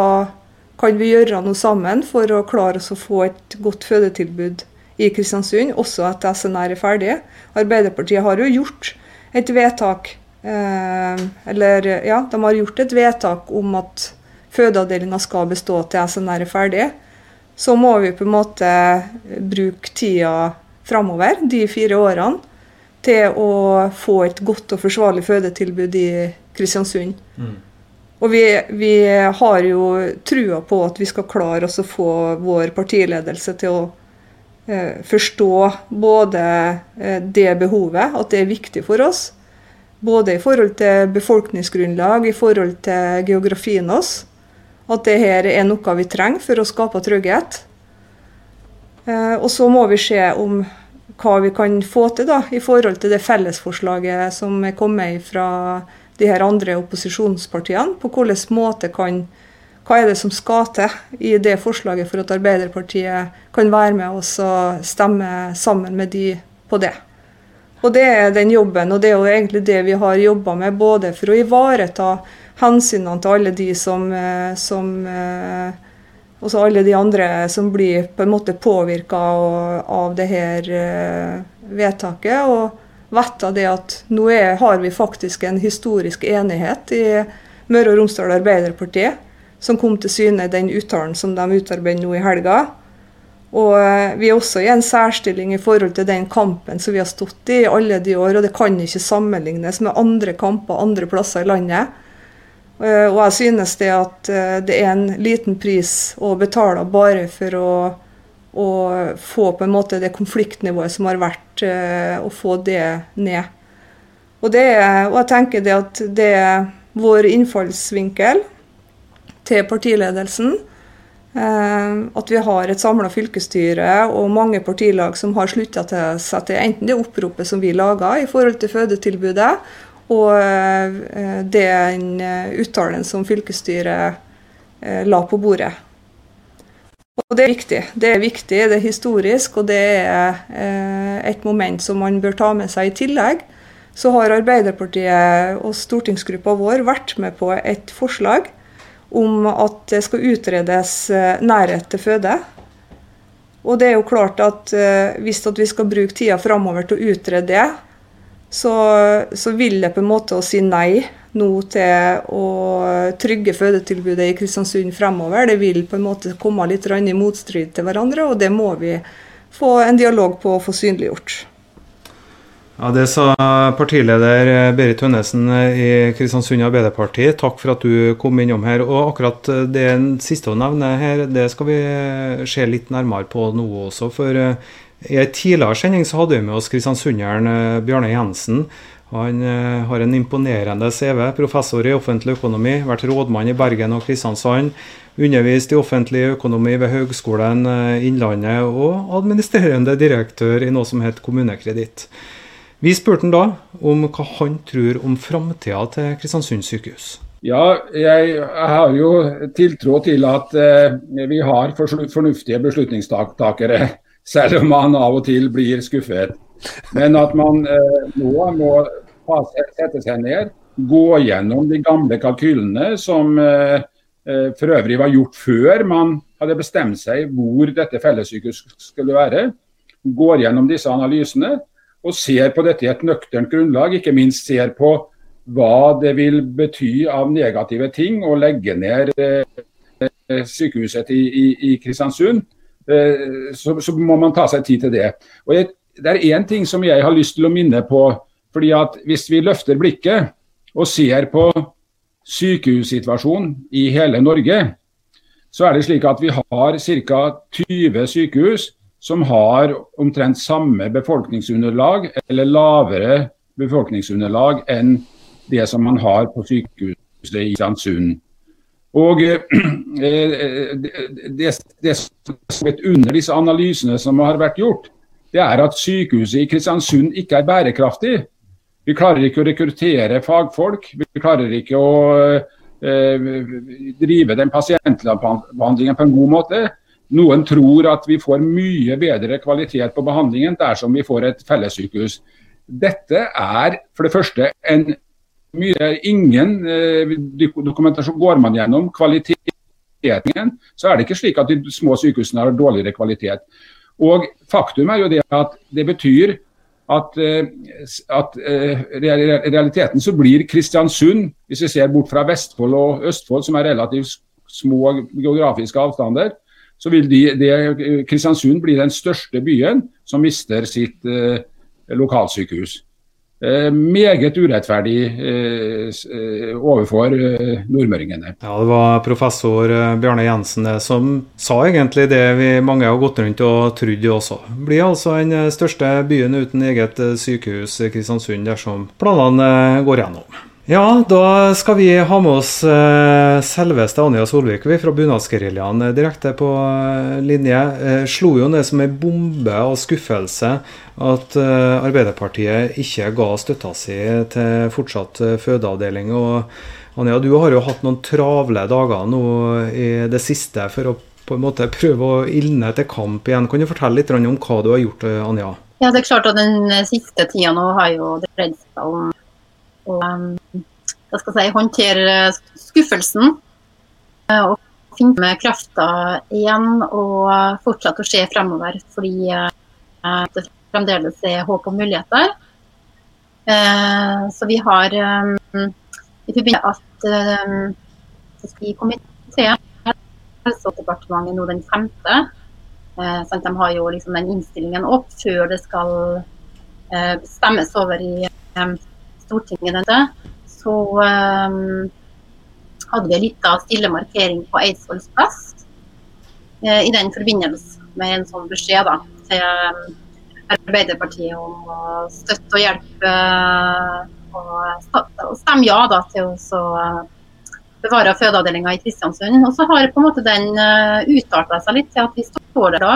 kan vi gjøre noe sammen for å klare oss å få et godt fødetilbud i Kristiansund, også etter SNR er ferdig. Arbeiderpartiet har jo gjort et vedtak eh, Eller ja, de har gjort et vedtak om at fødeavdelinga skal bestå til SNR er ferdig. Så må vi på en måte bruke tida framover, de fire årene, til å få et godt og forsvarlig fødetilbud i Kristiansund. Mm. Og vi, vi, har jo trua på at vi skal klare oss å få vår partiledelse til å eh, forstå både eh, det behovet, at det er viktig for oss. Både i forhold til befolkningsgrunnlag, i forhold til geografien oss. At det her er noe vi trenger for å skape trygghet. Eh, og så må vi se om hva vi kan få til da, i forhold til det fellesforslaget som er kommet fra de her andre opposisjonspartiene, på hvilken måte kan, hva er det som skal til i det forslaget for at Arbeiderpartiet kan være med oss og stemme sammen med de på det. Og det er den jobben, og det er jo egentlig det vi har jobba med, både for å ivareta hensynene til alle de som, eh, som eh, Også alle de andre som blir på en måte påvirka av det her eh, vedtaket. Og vite det at nå er, har vi faktisk en historisk enighet i Møre og Romsdal Arbeiderparti, som kom til syne i den uttalen som de utarbeider nå i helga. Og eh, vi er også i en særstilling i forhold til den kampen som vi har stått i i alle de år, og det kan ikke sammenlignes med andre kamper andre plasser i landet. Eh, og jeg synes det at eh, det er en liten pris å betale bare for å, å få på en måte det konfliktnivået som har vært, å få det ned. Og, det, og jeg tenker det at det er vår innfallsvinkel til partiledelsen Eh, at vi har et samla fylkesstyre og mange partilag som har slutta seg til enten det oppropet som vi laga i forhold til fødetilbudet, og eh, den eh, uttalen som fylkesstyret la på bordet. Og Det er viktig. Det er viktig, det er historisk, og det er et moment som man bør ta med seg i tillegg. Så har Arbeiderpartiet og stortingsgruppa vår vært med på et forslag om at det skal utredes eh, nærhet til føde. Og det er jo klart at eh, hvis at vi skal bruke tida framover til å utrede det, så, så, vil det på en måte å si nei nå til å trygge fødetilbudet i Kristiansund fremover. Det vil på en måte komme litt i motstrid til hverandre, og det må vi få en dialog på og få synliggjort. Ja, Det sa partileder Berit Tønnesen i Kristiansund Arbeiderparti. Takk for at du kom innom her. Og akkurat det siste å nevne her, det skal vi se litt nærmere på nå også. For eh, i en tidligere sending så hadde vi med oss kristiansunderen Bjørne Bjarne Jensen. Han eh, har en imponerende CV. Professor i offentlig økonomi, vært rådmann i Bergen og Kristiansand. Undervist i offentlig økonomi ved Høgskolen Innlandet og administrerende direktør i noe som het Kommunekreditt. Vi spurte han da om hva han tror om framtida til Kristiansund sykehus. Ja, jeg, har jo tiltro til at eh, vi har fornuftige beslutningstakere, selv om man av og til blir skuffet. Men at man eh, nå må sette seg ned, gå gjennom de gamle kalkylene som eh, eh, for øvrig var gjort før man hadde bestemt seg hvor dette fellessykehuset skulle være. Går gjennom disse analysene og ser på dette i et nøkternt grunnlag. Ikke minst ser på hva det vil bety av negative ting å legge ned eh, sykehuset i, i, i Kristiansund. Eh, så, så, må man ta seg tid til det. Og jeg, Det er én ting som jeg har lyst til å minne på. fordi at Hvis vi løfter blikket og ser på sykehussituasjonen i hele Norge, så er det slik at vi har ca. 20 sykehus som har omtrent samme befolkningsunderlag eller lavere befolkningsunderlag enn det som man har på sykehuset i Kristiansund. Og eh, *clears throat* det, det som er under disse analysene som har vært gjort, det er at sykehuset i Kristiansund ikke er bærekraftig. Vi klarer ikke å rekruttere fagfolk. Vi klarer ikke å eh, drive den pasientbehandlingen på en god måte. Noen tror at vi får mye bedre kvalitet på behandlingen dersom vi får et fellessykehus. Dette er for det første en mye ingen eh, dokumentasjon går man gjennom. Kvaliteten, så er det ikke slik at de små sykehusene har dårligere kvalitet. Og Faktum er jo det at det betyr at, eh, at eh, realiteten så blir Kristiansund, hvis vi ser bort fra Vestfold og Østfold, som er relativt små geografiske avstander, så vil de, de, Kristiansund bli den største byen som mister sitt eh, lokalsykehus. Eh, meget urettferdig eh, eh overfor nordmøringene. Ja, Det var professor Bjarne Jensen som sa egentlig det vi mange har gått rundt og trodd også. Blir altså den største byen uten eget sykehus, Kristiansund, dersom planene går gjennom. Ja, da skal vi ha med oss uh, selveste Anja Solvik vi fra Bunadsgeriljaen eh, direkte på uh, linje. Slo jo ned som en bombe av skuffelse at Arbeiderpartiet ikke ga støtta si til fortsatt fødeavdeling. og Anja, du har jo hatt noen travle dager nå i det siste for å på en måte prøve å ilne til kamp igjen. Kan du fortelle litt om hva du har gjort, Anja? Ja, det er klart at Den siste tida nå har jo dreid seg om hva skal jeg si, håndtere skuffelsen. Og finne med krafta igjen og fortsette å se fremover. Fordi det fremdeles er håp og muligheter. Så vi har i forbindelse med at vi i komiteen Helsedepartementet nå den femte. Sånn, de har jo liksom den innstillingen opp før det skal stemmes over i Stortinget. Så hadde vi liten stille markering på Eidsvolls plass i den forbindelse med en sånn beskjed da, til Arbeiderpartiet om å støtte og hjelpe og stemme ja da, til å bevare fødeavdelinga i Kristiansund. Og så har på en måte den uh, utarta seg litt til at vi står der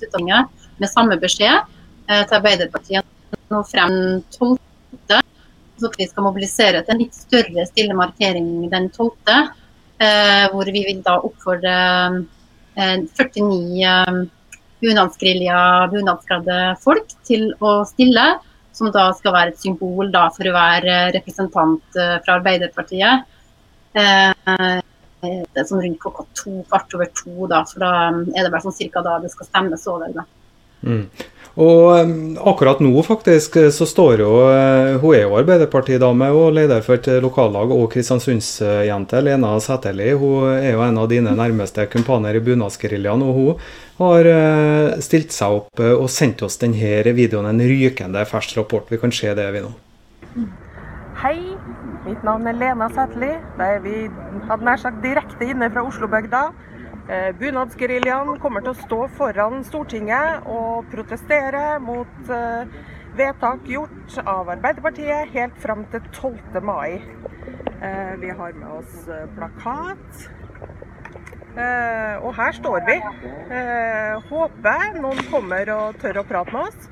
i dag med samme beskjed til Arbeiderpartiet nå frem 12. Så vi skal mobilisere til en litt større stille markering den 12. Uh, hvor vi vil da oppfordre 49 bunadsgerilja, bunadskledde folk til å stille. Som da skal være et symbol da, for å være representant eh, fra Arbeiderpartiet. Eh, det er sånn rundt klokka to, kvart over to, da, for da er det bare sånn cirka da det skal stemmes over. Da. Mm. Og akkurat nå faktisk så står jo uh, Hun er jo Arbeiderpartidame og leder for et lokallag og Kristiansundsjente. Lena Sæterli. Hun er jo en av dine nærmeste kumpaner i bunadsgeriljaen. Og hun har stilt seg opp og sendt oss denne videoen, en rykende fersk rapport. Vi kan se det, vi nå. Hei, mitt navn er Lena Sæterli. Da er vi hadde nær sagt direkte inne fra Oslobygda. Eh, bunadsgeriljaen kommer til å stå foran Stortinget og protestere mot eh, vedtak gjort av Arbeiderpartiet helt fram til 12. mai. Eh, vi har med oss plakat. Og her står vi. Håper noen kommer og tør å prate med oss.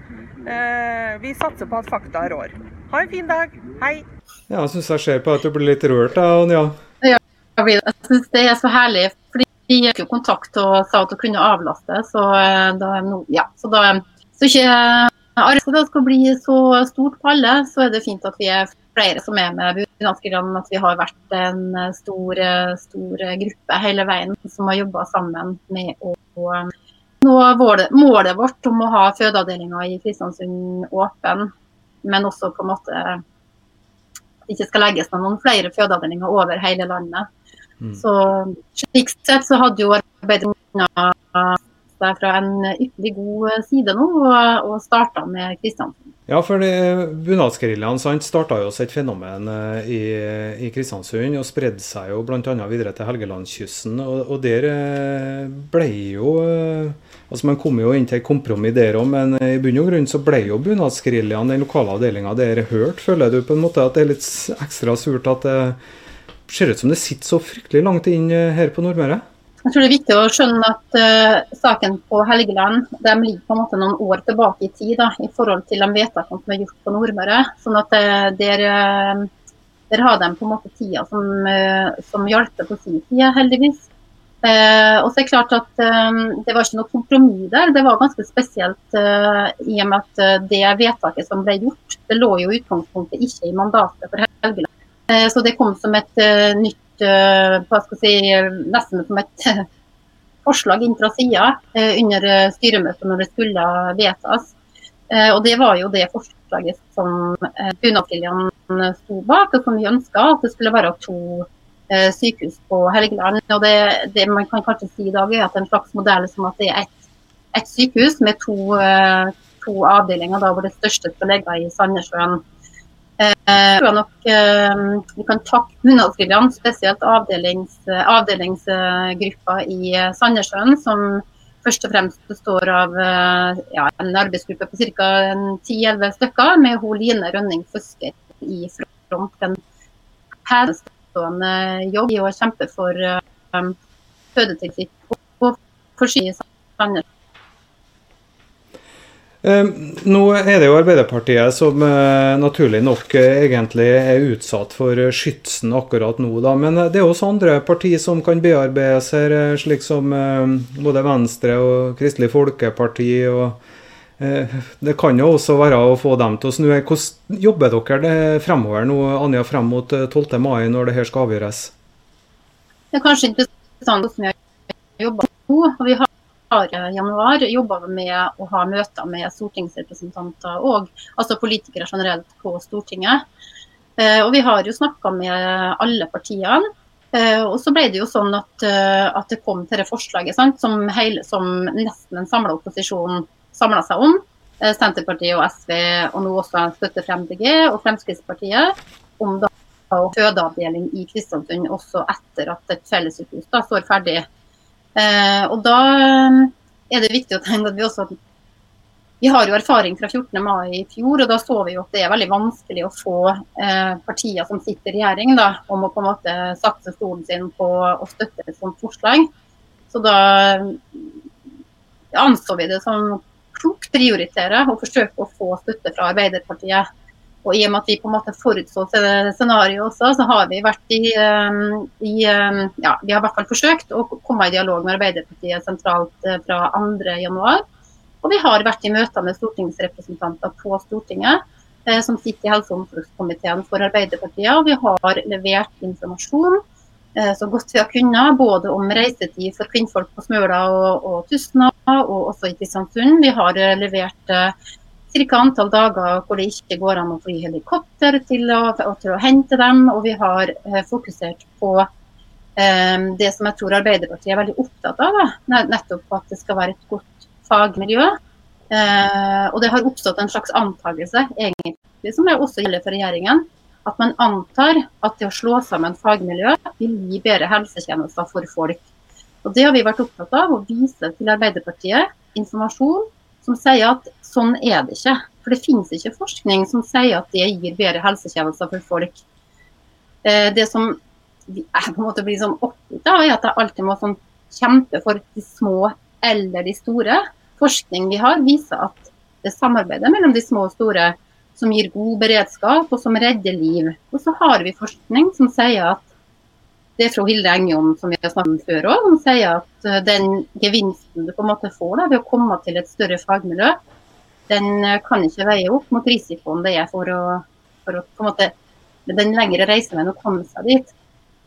Vi satser på at fakta rår. Ha en fin dag. Hei. Ja, jeg syns jeg ser på at du blir litt rørt, Anja. Ja, jeg syns det er så herlig. De gikk jo kontakt og sa at hun kunne avlaste. Så eh, da, ja, så da så ikke arbeidet skal bli så stort på alle, så er det fint at vi er flere som er med bunadsgeriljaen. At vi har vært en stor, stor gruppe hele veien som har jobba sammen med å, nå målet, vårt om å ha fødeavdelinga i Kristiansund åpen, men også på en måte det ikke skal legges noen flere fødeavdelinger over hele landet. Mm. Så slik sett så hadde jo Arbeiderpartiet seg fra en ypperlig god side nå, og, og starta med Kristiansund. Ja, for bunadsgeriljaen starta jo et fenomen eh, i, i, Kristiansund og spredde seg jo bl.a. videre til Helgelandskysten. Og, og, der eh, ble jo eh, Altså Man kom jo inn til kompromiss der òg, men i bunn og grunn så ble jo bunadsgeriljaen, den lokale avdelinga, der hørt. Føler du på en måte at det er litt ekstra surt at det ser ut som det sitter så fryktelig langt inn eh, her på Nordmøre? Jeg tror det er viktig å skjønne at uh, saken på Helgeland de ligger på en måte noen år tilbake i tid da, i forhold til de vedtakene som er gjort på Nordmøre. sånn at uh, der, der, har de på en måte tida som, som hjelper på sin side, heldigvis. og så er Det klart at det var ikke noe kompromiss der. Det var ganske spesielt i og med at det vedtaket som ble gjort, det lå jo i utgangspunktet ikke i mandatet for Helgeland. Eh, så det kom som et eh, nytt eh, hva skal jeg si, Nesten som et forslag inn fra sida under styremøtet når det skulle vedtas. Og Det var jo det forslaget som Bunadsgeriljaen sto bak, og som vi ønska. At det skulle være to sykehus på Helgeland. Og det, det, man kan kanskje si i dag er at en slags modell som at det er ett et sykehus med to, to avdelinger, da, hvor det største skal ligge i Sandnessjøen. Jeg tror nok eh, vi kan takke Bunadsgeriljaen, spesielt avdelings, avdelingsgruppa i Sandnessjøen, som først og fremst består av eh, ja, en arbeidsgruppe på ca. 10-11 stykker, med hun Line Rønning Føsker i front. En helstående jobb i å kjempe for um, fødetilsikt og for Sandnessjøen. Eh, nå er det jo Arbeiderpartiet som eh, naturlig nok eh, egentlig er utsatt for skytsen akkurat nå, da. Men det er også andre partier som kan bearbeides her, slik som både Venstre og Kristelig Folkeparti. og det kan jo også være å få dem til å snu. Hvordan jobber dere fremover nå, Anja, frem mot 12. mai, når det her skal avgjøres? Det er kanskje interessant hvordan vi har jobba nå. og vi har januar jobba vi med å ha møter med stortingsrepresentanter og altså politikere generelt på Stortinget. Eh, og vi har jo snakka med alle partiene. Eh, og så ble det jo sånn at, eh, at det kom til det forslaget sant, som, hele, som nesten en samla opposisjon samla seg om. Senterpartiet og SV, og nå også støtte fra MDG og Fremskrittspartiet, om da fødeavdeling i Kristiansund også etter at et fellessykehus står ferdig Eh, og da eh, er det viktig å tenke at vi også vi har jo erfaring fra 14. mai i fjor, og da så vi jo at det er veldig vanskelig å få eh, partier som sitter i regjering, da, om å på en måte satse stolen sin på å støtte et sånt forslag. Så da anså vi det som klokt prioritere å forsøke å få støtte fra Arbeiderpartiet. Og i og med at vi på en måte forutså scenarioet også, så har vi vært i, eh, i, eh, ja, vi har i hvert fall forsøkt å komme i dialog med Arbeiderpartiet sentralt eh, fra 2.1. Og vi har vært i møter med stortingsrepresentanter på Stortinget som sitter i helse- og omsorgskomiteen for Arbeiderpartiet. Og vi har levert informasjon så godt vi har kunnet, både om reisetid for kvinnfolk på Smøla og, og Tustna, og også i Kristiansund. Vi har levert ca. antall dager hvor det ikke går an å fly helikopter til å, til å hente dem. Og vi har eh, fokusert på eh, det som jeg tror Arbeiderpartiet er veldig opptatt av. Da. Nettopp at det skal være et godt fagmiljø. Eh, og det har oppstått en slags antakelse, egentlig, som også gjelder for regjeringen. At man antar at det å slå sammen fagmiljø vil gi bedre helsetjenester for folk. Og Det har vi vært opptatt av, å vise til Arbeiderpartiet informasjon som sier at sånn er det ikke. For det finnes ikke forskning som sier at det gir bedre helsetjenester for folk. Eh, det som jeg på en måte blir sånn oppgitt av, er at jeg alltid må sånn kjempe for de små eller de store. Forskning vi har, viser at det samarbeidet mellom de små og store som gir god beredskap og som redder liv. Og så har vi forskning som sier at det er fra Hilde Engjom som vi har snakket om før òg, som sier at eh, den gevinsten du på en måte får da, ved å komme til et større fagmiljø, den eh, kan ikke veie opp mot risikoen det er for å, for å på en måte, med den lengre reiseveien å komme seg dit.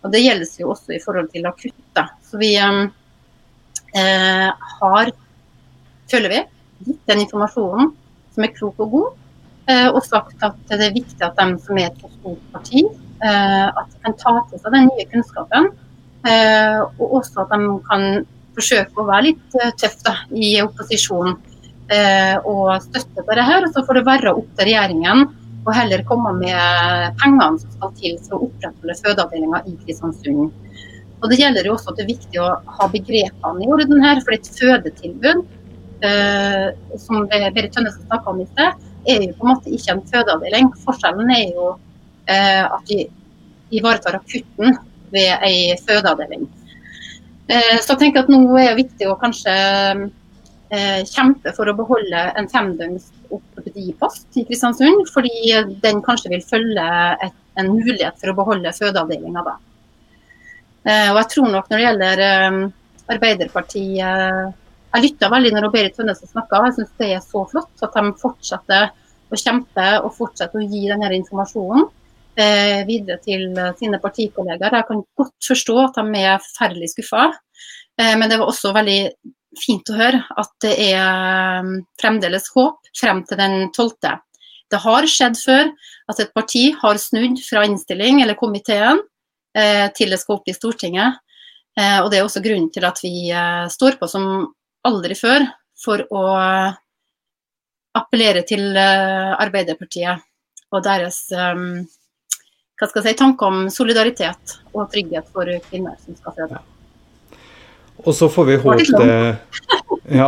Og Det gjelder jo også i forhold til akutt. Så vi um, eh, har, føler vi, gitt den informasjonen som er klok og god, eh, og sagt at det er viktig at de som er et stort parti, Eh, at de kan ta til seg den nye kunnskapen. Eh, og også at de kan forsøke å være litt eh, tøffe i opposisjon og støtte på det her. Så får det være opp til regjeringen og heller komme med pengene som skal til for å opprettholde fødeavdelinga i Kristiansund. Og Det gjelder jo også at det er viktig å ha begrepene i orden her. For et fødetilbud, eh, som Berit Tønnesen snakka om i sted, er jo på en måte ikke en fødeavdeling. Forskjellen er jo Eh, at vi ivaretar akutten ved ei fødeavdeling. Eh, så jeg tenker at nå er det viktig å kanskje eh, kjempe for å beholde en femdøgns ortopedipost i Kristiansund, fordi den kanskje vil følge et, en mulighet for å beholde fødeavdelinga da. Og jeg tror nok når det gjelder Arbeiderpartiet Jeg lytta veldig når Berit Tønnesen snakka, jeg syns det er så flott at de fortsetter å kjempe og fortsetter å gi denne informasjonen. Eh, videre til eh, sine partikollegaer. Jeg kan godt forstå at de er forferdelig skuffa, eh, men det var også veldig fint å høre at det er fremdeles håp frem til den 12. Det har skjedd før at et parti har snudd fra innstilling eller komiteen til det skal opp i Stortinget. Og Det er også grunnen til at vi står på som aldri før for å appellere til Arbeiderpartiet og deres hva skal jeg si, tanker om solidaritet og trygghet for kvinner som skal føde. Og så får vi håpe det ja,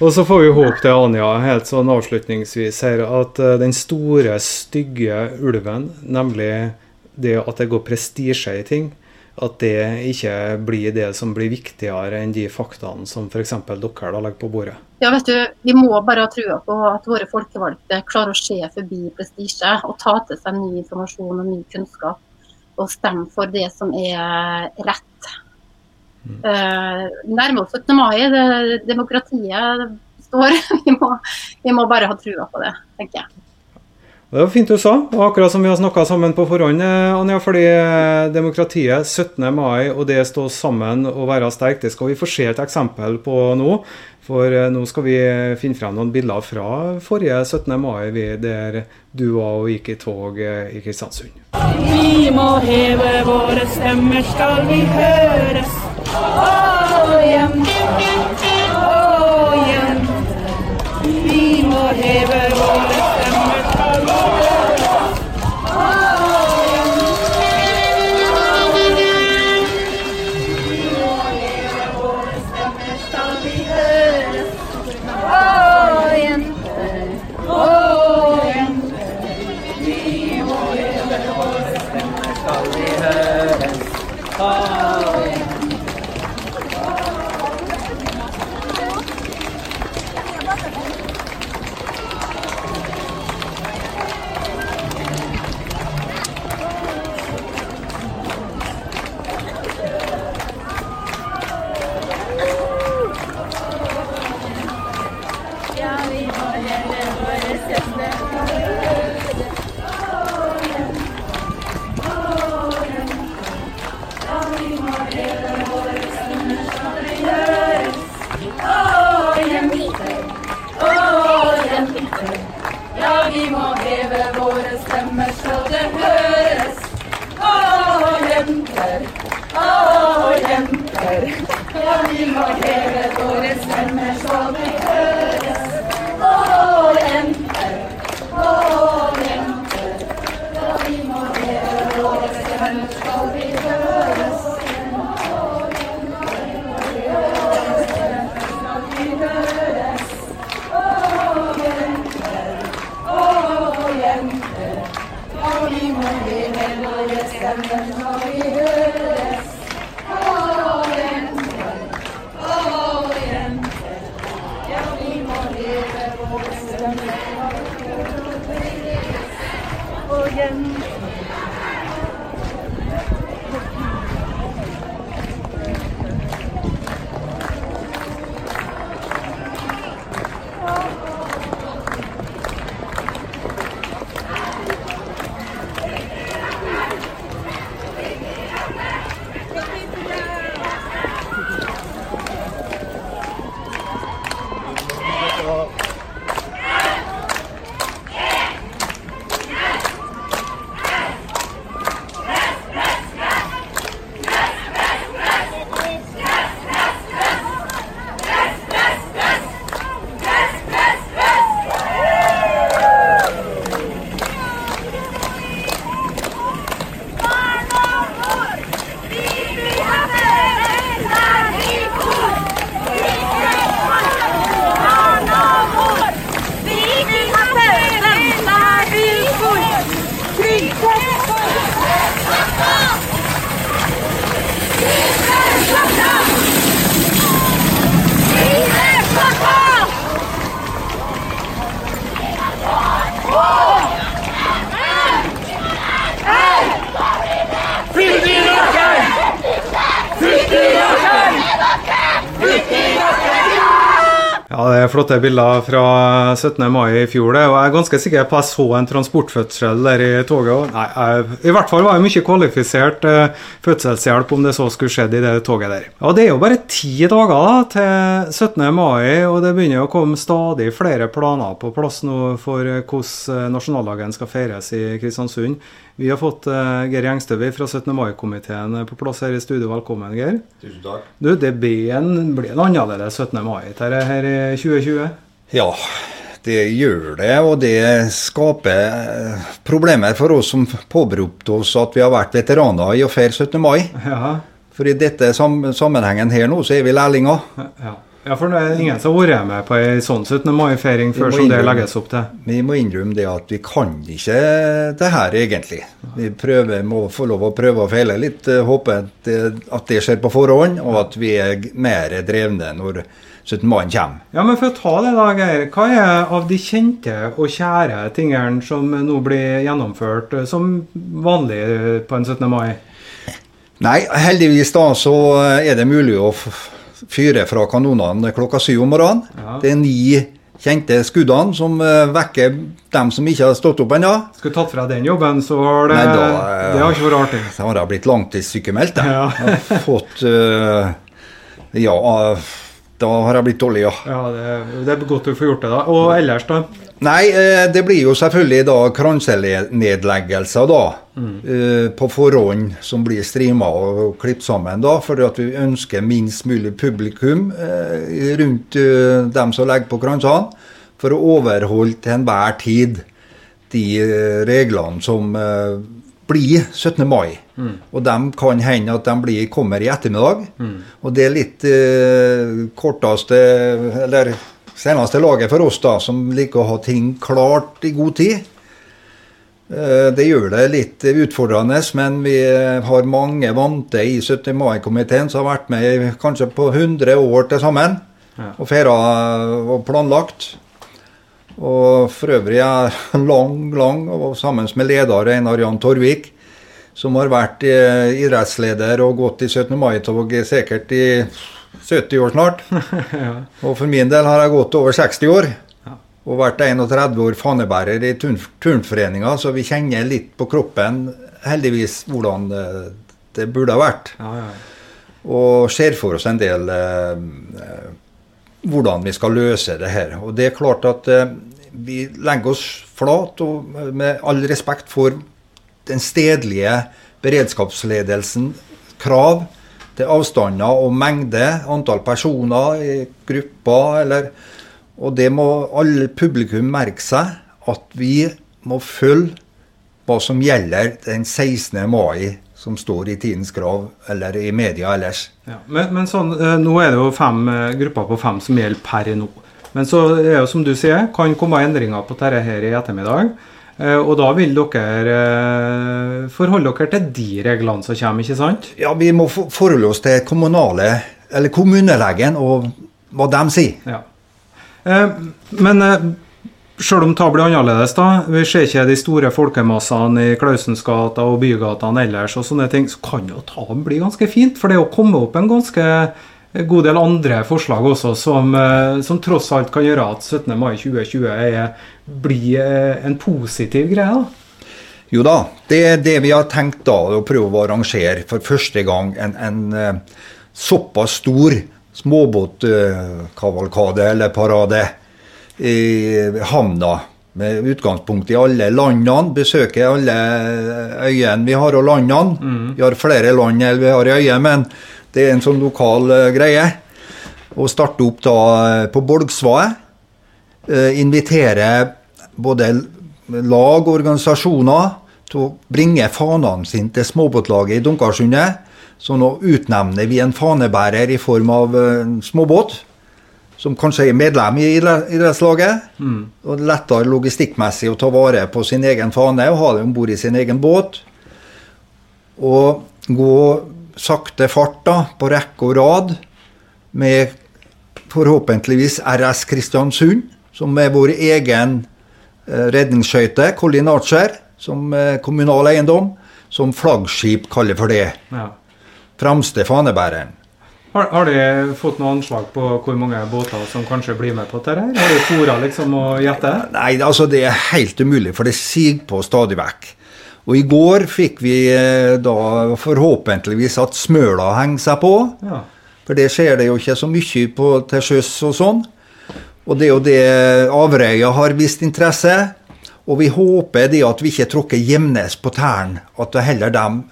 og så får vi håpe det, Anja, helt sånn avslutningsvis her, at eh, den store, stygge ulven, nemlig det at det går prestisje i ting, at det ikke blir det som blir viktigere enn de faktaene som f.eks. dere da legger på bordet? Ja, vet du, Vi må bare ha trua på at våre folkevalgte klarer å se forbi prestisje og ta til seg ny informasjon og ny kunnskap, og stemme for det som er rett. Uh, nærmer oss 17. mai, det, demokratiet står. *laughs* Vi må, vi må bare ha trua på det, tenker jeg. Det var fint du sa, og akkurat som vi har snakka sammen på forhånd, eh, Anja. Fordi eh, demokratiet 17. mai og det stå sammen og være sterk, det skal vi få se et eksempel på nå. For eh, nå skal vi finne frem noen bilder fra forrige 17. mai, der du og gikk i tog i Kristiansund. Vi må heve våre stemmer, skal vi høres. Å, jenter, flotte bilder fra 17. mai i fjor. Og Jeg er ganske sikker på at jeg så en transportfødsel der i toget. Nei, jeg, I hvert fall var det mye kvalifisert eh, fødselshjelp om det så skulle skjedd i det toget der. Ja, Det er jo bare ti dager da, til 17. mai, og det begynner å komme stadig flere planer på plass nå for hvordan nasjonaldagen skal feires i Kristiansund. Vi har fått uh, Geir Gjengstøvi fra 17. mai-komiteen på plass her i studio. Velkommen, Geir. Tusen takk. Du, Det blir en, blir en annerledes 17. mai til her i 2020? Ja, det gjør det. Og det skaper eh, problemer for oss som påberopte oss at vi har vært veteraner i å feire 17. mai. Ja. For i dette sammenhengen her nå, så er vi lærlinger. Ja. Ja, for det er ingen som har vært med på ei sånn 17. mai-feiring før som det legges opp til. Vi må innrømme det at vi kan ikke det her, egentlig. Vi prøver, må få lov å prøve og feile litt. eh, Håper at det, at det skjer på forhånd, og at vi er mer drevne når 17. mai kommer. Ja, men for å ta det da, Geir. Hva er av de kjente og kjære tingene som nå blir gjennomført eh, som vanlig eh, på en 17. mai? Nei, heldigvis da så er det mulig å fyre fra kanonene klokka syv om morgenen. Ja. Det er ni kjente skuddene som eh, vekker dem som ikke har stått opp ennå. Skulle tatt fra den jobben, så har det, Nei, da, eh, det har ikke vært artig. Da har jeg blitt langtidssykemeldt. jeg. Ja. Jeg har fått uh, Ja, eh, da har jeg blitt dårlig, ja. Ja, det, det er godt du får gjort det, da. Og ellers, da? Nei, eh, det blir jo selvfølgelig da kransenedleggelser da. Mm. På forhånd som blir streama og klippet sammen da. For at vi ønsker minst mulig publikum eh, rundt eh, dem som legger på kransene. For å overholde til enhver tid de eh, reglene som eh, blir 17. mai. Og de kan hende at de blir, kommer i ettermiddag. Og det er litt eh, korteste, eller seneste laget for oss, da, som liker å ha ting klart i god tid. Eh, Det gjør det litt utfordrende, men vi har mange vante i 17. mai-komiteen som har vært med kanskje på 100 år til sammen. Ja. Og feira og planlagt. Og for øvrig er *laughs* lang, lang, og sammen med leder Einar Jan Torvik, som har vært eh, idrettsleder og gått i 17. mai-tog sikkert i 70 år snart. *laughs* Og for min del har jeg gått over 60 år. Og vært 31 år fanebærer i turn turnforeninga, så vi kjenner litt på kroppen heldigvis hvordan det, det burde ha vært. Ja, ja. Og ser for oss en del eh, eh, hvordan vi skal løse det her. Og det er klart at eh, vi legger oss flat, og med all respekt for den stedlige beredskapsledelsen krav til avstander og mengde, antall personer i grupper, eller Og det må alle publikum merke seg, at vi må følge hva som gjelder den 16. mai, som står i Tidens Krav, eller i media ellers. Ja. Men, men sånn, eh, nå er det jo fem eh, grupper på fem som gjelder per nå. Men så er jo som du sier, kan komme endringer på dette her i ettermiddag. Eh, Og da vil dere eh, forholde dere til de reglene som kommer, ikke sant? Ja, vi må for- forholde oss til kommunale, eller kommunelegen og hva de sier. Ja. Eh, Men Sjøl om det blir annerledes, da, vi ser ikke de store folkemassene i Klausensgata og bygatene ellers, og sånne ting, så kan jo ta bli ganske fint. For det å komme opp en ganske god del andre forslag også, som, eh, som tross alt kan gjøre at 17. mai 2020 er, blir eh, en positiv greie. da. Jo da, det er det vi har tenkt da, å prøve å arrangere for første gang en, en eh, såpass stor småbåtkavalkade eller parade i havna. Med utgangspunkt i alle landene, besøke alle øyene vi har og landene. Vi har flere land enn vi har i øyene, men det er en sånn lokal eh, greie. Å starte opp da eh, på Bolgsvaet. Eh, invitere både lag og organisasjoner til å bringe fanene sine til småbåtlaget i Dunkarsundet. Så nå utnevner vi en fanebærer i form av en småbåt, som kanskje er medlem i idrettslaget. idrettslaget. Og er lettere logistikkmessig å ta vare på sin egen fane og ha det om bord i sin egen båt. Og gå sakte fart da, på rekke og rad med forhåpentligvis RS Kristiansund, som er vår egen eh, redningsskøyte, Colin Archer, som kommunal eiendom, som flaggskip kaller for det. Ja. Fremste fanebæreren. Har, har du fått noe anslag på hvor mange båter som kanskje blir med på dette? Har du fora liksom å gjette? Nei, altså det er helt umulig, for det siger på stadig vekk. Og i går fikk vi eh, da forhåpentligvis at smøla henger seg på. Ja. For det skjer det jo ikke så mye på til sjøs og sånn. Og det er jo det Averøya har vist interesse. Og vi håper det at vi ikke tråkker Gjemnes på tærne, at det heller dem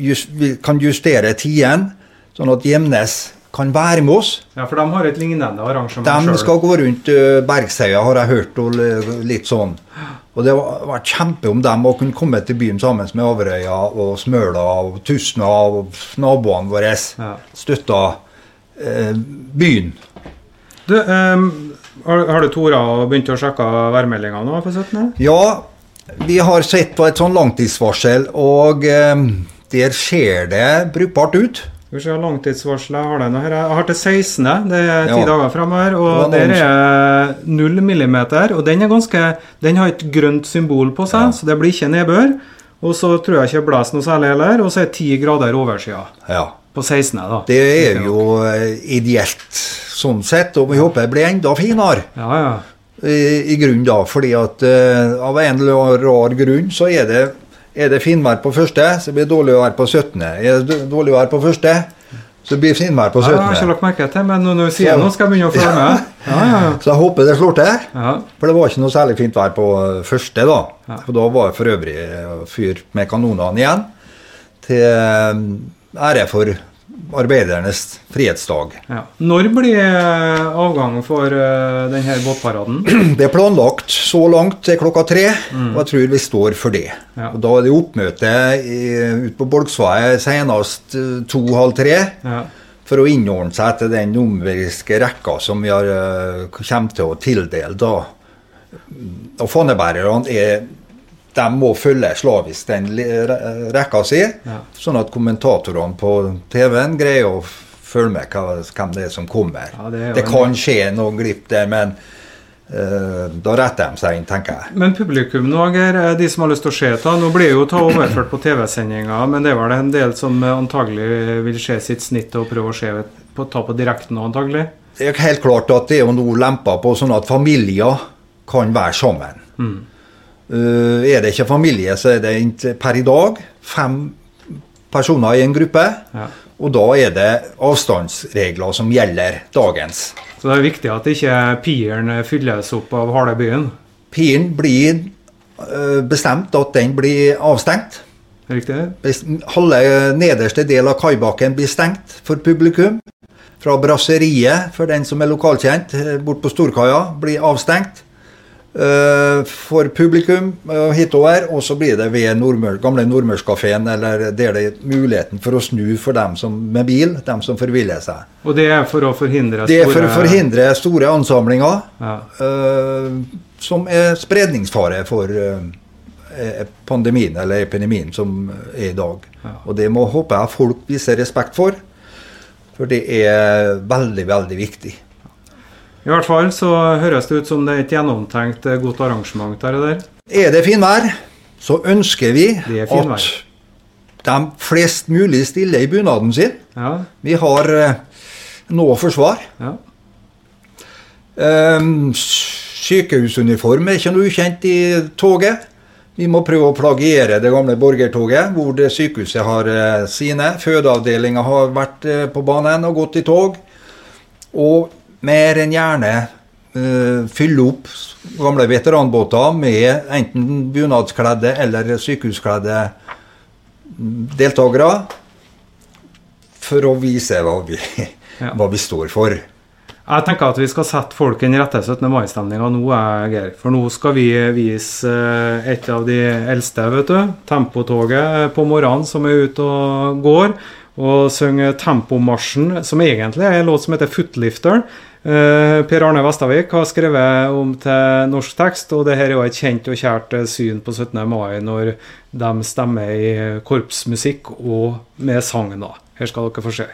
just, vi kan justere tiden, sånn at Gjemnes kan være med oss. ja, for de har et lignende arrangement De selv. skal gå rundt uh, Bergsøya, har jeg hørt, og litt sånn. Og det var kjempe om dem å kunne komme til byen sammen med Averøya og Smøla og Tustna og naboene våre. Ja. Støtta eh, byen. Du, ehm, har, har du Tora og begynt å sjekke værmeldinga nå for 17.? Ja, vi har sett på et sånn langtidsvarsel, og eh, der ser det brukbart ut. Skal vi se, langtidsvarselet har nå her. Jeg har til 16., det er ti Ja. dager framover, og Det der er 0 millimeter. Og den er ganske Den har et grønt symbol på seg, så det blir ikke nedbør. Og så tror jeg ikke det blåser noe særlig heller, og så er det 10 grader oversida. Ja. På 16., da. Det er jo eh, ideelt sånn sett, og vi håper det blir enda finere. Ja, ja. I, i grunn da, fordi at uh, av en eller annen rar grunn så er det, er det finvær på første, så blir det dårlig vær på 17. Er det dårlig vær på første, så blir det finvær på Ja, jeg har ikke lagt merke til, men når du sier noe, skal jeg begynne å følge med. *laughs* Ja, ja, ja. Så jeg håper det slår til. For det var ikke noe særlig fint vær på første, da. For da var jeg for øvrig eh, fyr med kanonene igjen. Til eh, ære for arbeidernes frihetsdag. Ja. Når blir avgang for eh, denne båtparaden? *clears throat* Det er planlagt så langt til klokka tre, og jeg tror vi står for det. Ja. Og Da er det oppmøte ute på Bolksvaet senest eh, to-halv tre. Ja. For å innordne seg etter den numeriske rekka som vi har, eh, kommer til å tildele da. Og fanebærerne er de må følge slavisk den rekka si, Ja. sånn at kommentatorene på TV-en greier å følge med hva, hvem det er som kommer. Ja, det er det kan skje noen glipp der, men uh, da retter de seg inn, tenker jeg. Men publikum nå, de som har lyst til å se det, nå blir jo ta overført på TV-sendinga, men det er vel en del som antagelig vil se sitt snitt og prøve å se på, ta på direkten antagelig? Det er helt klart at det er jo nå lempa på sånn at familier kan være sammen. Eh, er det ikke familie, så er det ikke per i dag fem personer i en gruppe. Ja. Og da er det avstandsregler som gjelder dagens. Så det er viktig at ikke piren fylles opp av Halebyen? byen. Piren blir eh, bestemt at den blir avstengt. Riktig? Halve nederste del av kaibakken blir stengt for publikum. Fra brasseriet, for den som er lokalkjent, eh, bort på Storkaia, blir avstengt eh, for publikum eh, hitover. Og så blir det ved Nordmør, gamle Nordmørskafeen, eller der det er muligheten for å snu for dem som med bil, dem som forviller seg. Og det er for å forhindre Det er for å forhindre store ansamlinger Ja. uh, som er spredningsfare for uh, pandemien eller epidemien som er i dag. Ja. Og det må håper jeg folk viser respekt for, for det er veldig, veldig viktig. I hvert fall så høres det ut som det er et gjennomtenkt eh, godt arrangement der. og der. Er det finvær, så ønsker vi at de flest mulig stiller i bunaden sin. Ja, Vi har noe forsvar. ja. Um, sykehusuniform er ikke noe ukjent i toget. Vi må prøve å plagiere det gamle borgertoget, hvor sykehuset har eh, sine. Fødeavdelinga har vært eh, på banen og gått i tog. Og mer enn gjerne uh, fylle opp gamle veteranbåter med enten bunadskledde eller sykehuskledde deltakere. For å vise hva vi, *laughs* Ja. hva vi står for. Jeg tenker at vi skal sette folk i den rette 17. mai-stemninga nå, Geir. For nå skal vi vise eh, et av de eldste, vet du. Tempotoget på morgenen som er ute og går. Og synge Tempomarsjen, som egentlig er en låt som heter Footlifter. Eh, Per Arne Vestavik har skrevet om til norsk tekst, og det her er jo et kjent og kjært eh, syn på 17. mai når de stemmer i korpsmusikk og med sang. Her skal dere få se.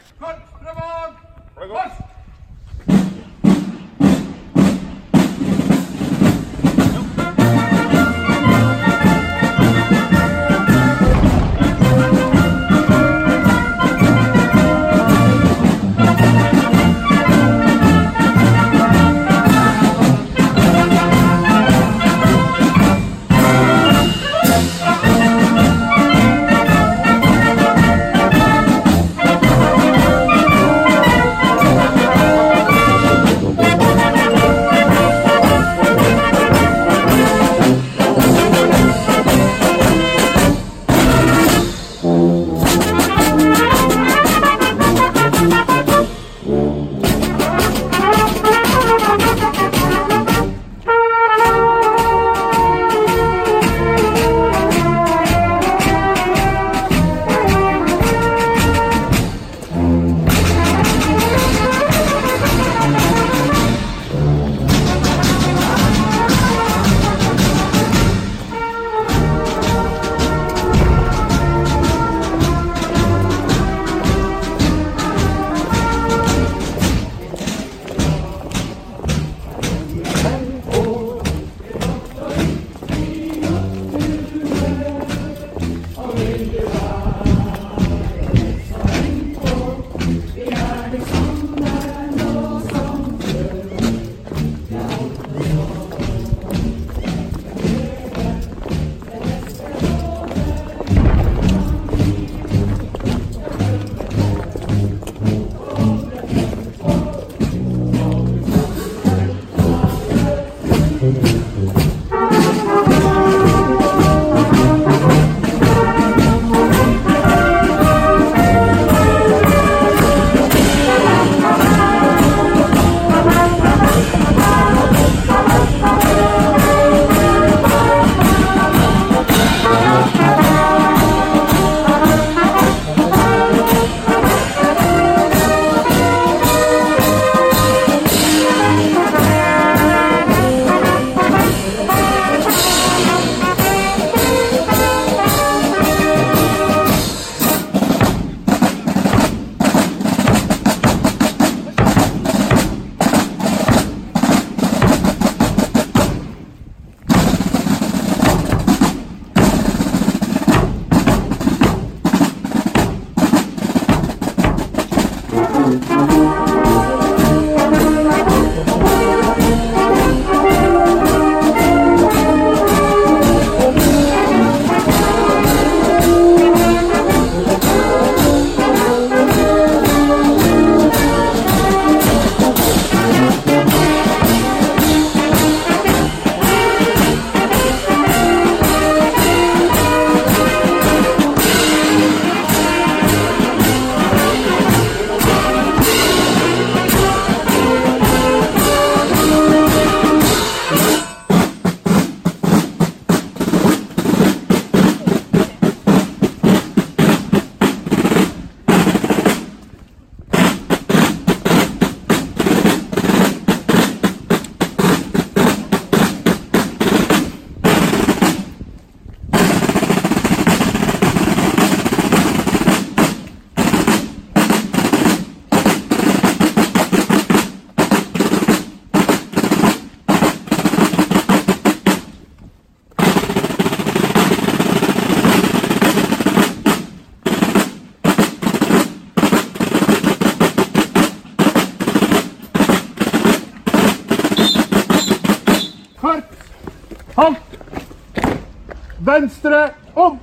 Venstre om!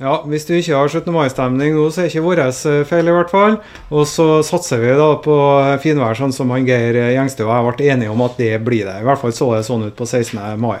Ja, Hvis du ikke har 17. mai-stemning nå, så er ikke vår eh, feil, i hvert fall. Og så satser vi da på finvær, sånn som han Geir Gjengstø og jeg ble enige om at det blir det. I hvert fall så det sånn ut på 16. mai.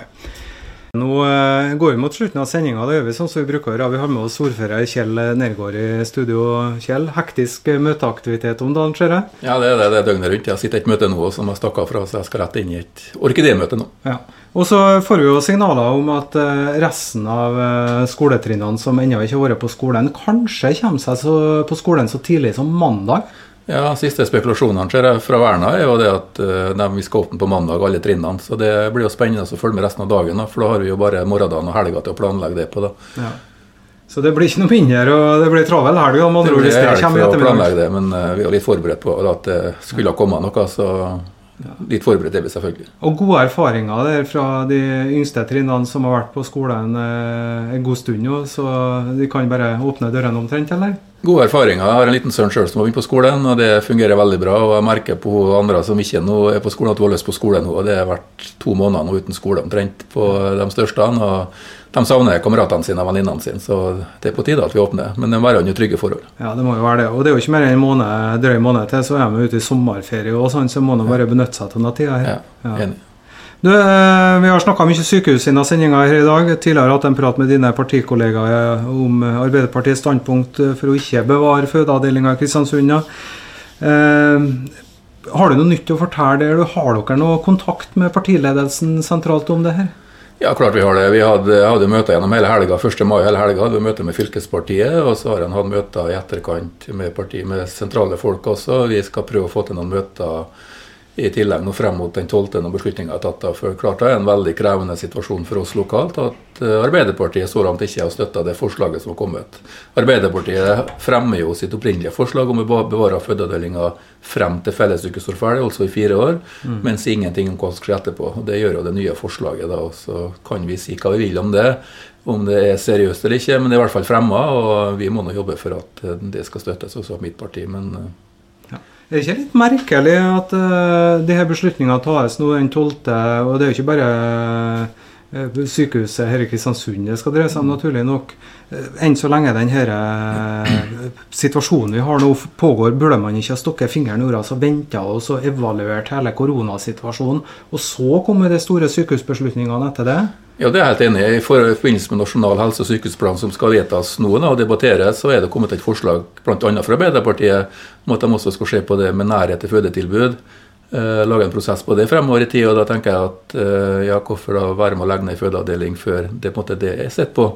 Nå eh, går vi mot slutten av sendinga. Det gjør vi sånn som vi bruker. Ja, vi har med oss ordfører Kjell Nergård i studio. Kjell, hektisk møteaktivitet om dagen, ser jeg? Ja, det er det. Det er døgnet rundt. Jeg sitter i et møte nå som jeg stakk av fra, så jeg skal rett inn i et orkidémøte nå. Ja. Og så får vi jo signaler om at eh, resten av eh, skoletrinnene som ennå ikke har vært på skolen, kanskje kommer seg på skolen så tidlig som mandag. Ja, Siste spekulasjonene ser jeg fra Verna er jo det at uh, de, vi skal åpne på mandag, alle trinnene. Så det blir jo spennende å følge med resten av dagen, da, for da har vi jo bare morgendagen og helga til å planlegge det på. da. Ja. Så det blir ikke noe mindre, og det blir travel helg? Det blir helg for å planlegge det, men uh, vi er litt forberedt på at det skulle ha kommet noe. så Litt forberedt er vi selvfølgelig. Og gode erfaringer der fra de yngste trinnene som har vært på skolen eh, en god stund nå, så de kan bare åpne dørene omtrent, eller? Gode erfaringer. Jeg har en liten sønn sjøl som har begynt på skolen, og det fungerer veldig bra. Og jeg merker på andre som ikke nå er på skolen, at hun har lyst på skole nå. og Det har vært to måneder nå uten skole omtrent på de største. Og de savner kameratene sine og venninnene sine, så det er på tide at vi åpner. Men det må være under trygge forhold. Ja, det må jo være det. Og det er jo ikke mer enn en måned, drøy måned til, så er de ute i sommerferie og sånn, så må nå bare benytte seg av denne tida her. Ja, enig. Du, eh, vi har snakka mye sykehus i denne sendinga her i dag. Tidligere hatt en prat med dine partikollegaer om eh, Arbeiderpartiets standpunkt eh, for å ikke bevare fødeavdelinga i Kristiansund. Eh, har du noe nytt å fortelle der? Har dere noe kontakt med partiledelsen sentralt om det her? Ja, klart vi har det. Vi hadde, hadde møter gjennom hele helga. 1. mai hele helga hadde vi møte med fylkespartiet, og så har en hatt møter i etterkant med partiet med sentrale folk også. Vi skal prøve å få til noen møter i tillegg nå frem mot den 12. når beslutninga er tatt. For klart det er en veldig krevende situasjon for oss lokalt at eh, Arbeiderpartiet så langt ikke har støtta det forslaget som har kommet. Arbeiderpartiet fremmer jo sitt opprinnelige forslag om å be- bevare fødeavdelinga frem til fellessykehuset står ferdig, altså i fire år, Mm. mens ingenting om hva som skal skje etterpå. Det gjør jo det nye forslaget. da, Så kan vi si hva vi vil om det, om det er seriøst eller ikke, men det er i hvert fall fremma, og vi må nå jobbe for at eh, det skal støttes også av mitt parti. men... eh, Er det ikke litt merkelig at uh, de her beslutningene tas nå den 12., og det er jo ikke bare uh, sykehuset her i Kristiansund det skal dreie seg om, naturlig nok. Eh, enn så lenge den her, eh, situasjonen vi har nå pågår, burde man ikke ha stukket fingeren i jorda og venta og evaluert hele koronasituasjonen, og så komme de store sykehusbeslutningene etter det? Ja, det er jeg helt enig i. I forbindelse med Nasjonal helse- og sykehusplan som skal vedtas nå og debatteres, så er det kommet et forslag bl.a. fra Arbeiderpartiet om at de også skal se på det med nærhet til fødetilbud. Eh, lage en prosess på det fremover i tid. og Da tenker jeg at eh, ja, hvorfor da være med å legge ned en fødeavdeling før det, på en måte, det er sett på.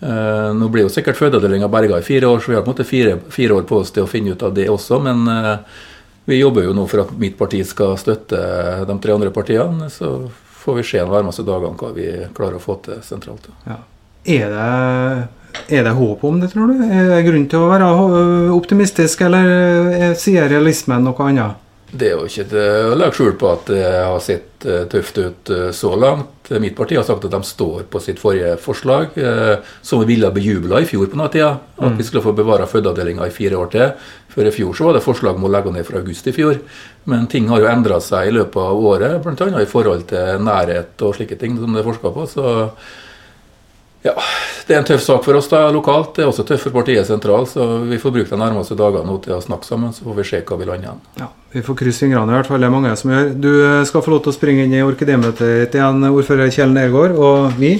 Eh, nå blir jo sikkert fødeavdelinga berga i fire år, så vi har på en måte fire, fire, år på oss til å finne ut av det også. Men eh, vi jobber jo nå for at mitt parti skal støtte de tre andre partiene. så får vi se de nærmeste dagene hva vi klarer å få til sentralt. Ja. Er, det, er det håp om det, tror du? Er det grunn til å være optimistisk, eller sier realismen noe annet? Det er jo ikke til å legge skjul på at det har sett eh, tøft ut eh, så langt. Mitt parti har sagt at de står på sitt forrige forslag, eh, som vi ville ha bejubla i fjor på denne tida. At vi skulle få bevare fødeavdelinga i fire år til. Før i fjor så var det forslag om å legge ned fra august i fjor. Men ting har jo endra seg i løpet av året, bl.a. i forhold til nærhet og slike ting som det er forska på. så ja, Det er en tøff sak for oss da lokalt. Det er også tøff for partiet sentralt. Så vi får bruke de nærmeste dagene til å snakke sammen, så får vi se hva vi lander igjen. Ja, Vi får krysse fingrene, i hvert fall. Det er mange som gjør. Du eh, skal få lov til å springe inn i orkidémøtet igjen, ordfører Kjell Nergård. Og vi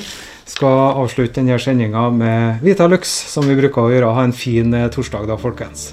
skal avslutte denne sendinga med Vita Lux, som vi bruker å gjøre. Ha en fin eh, torsdag da, folkens.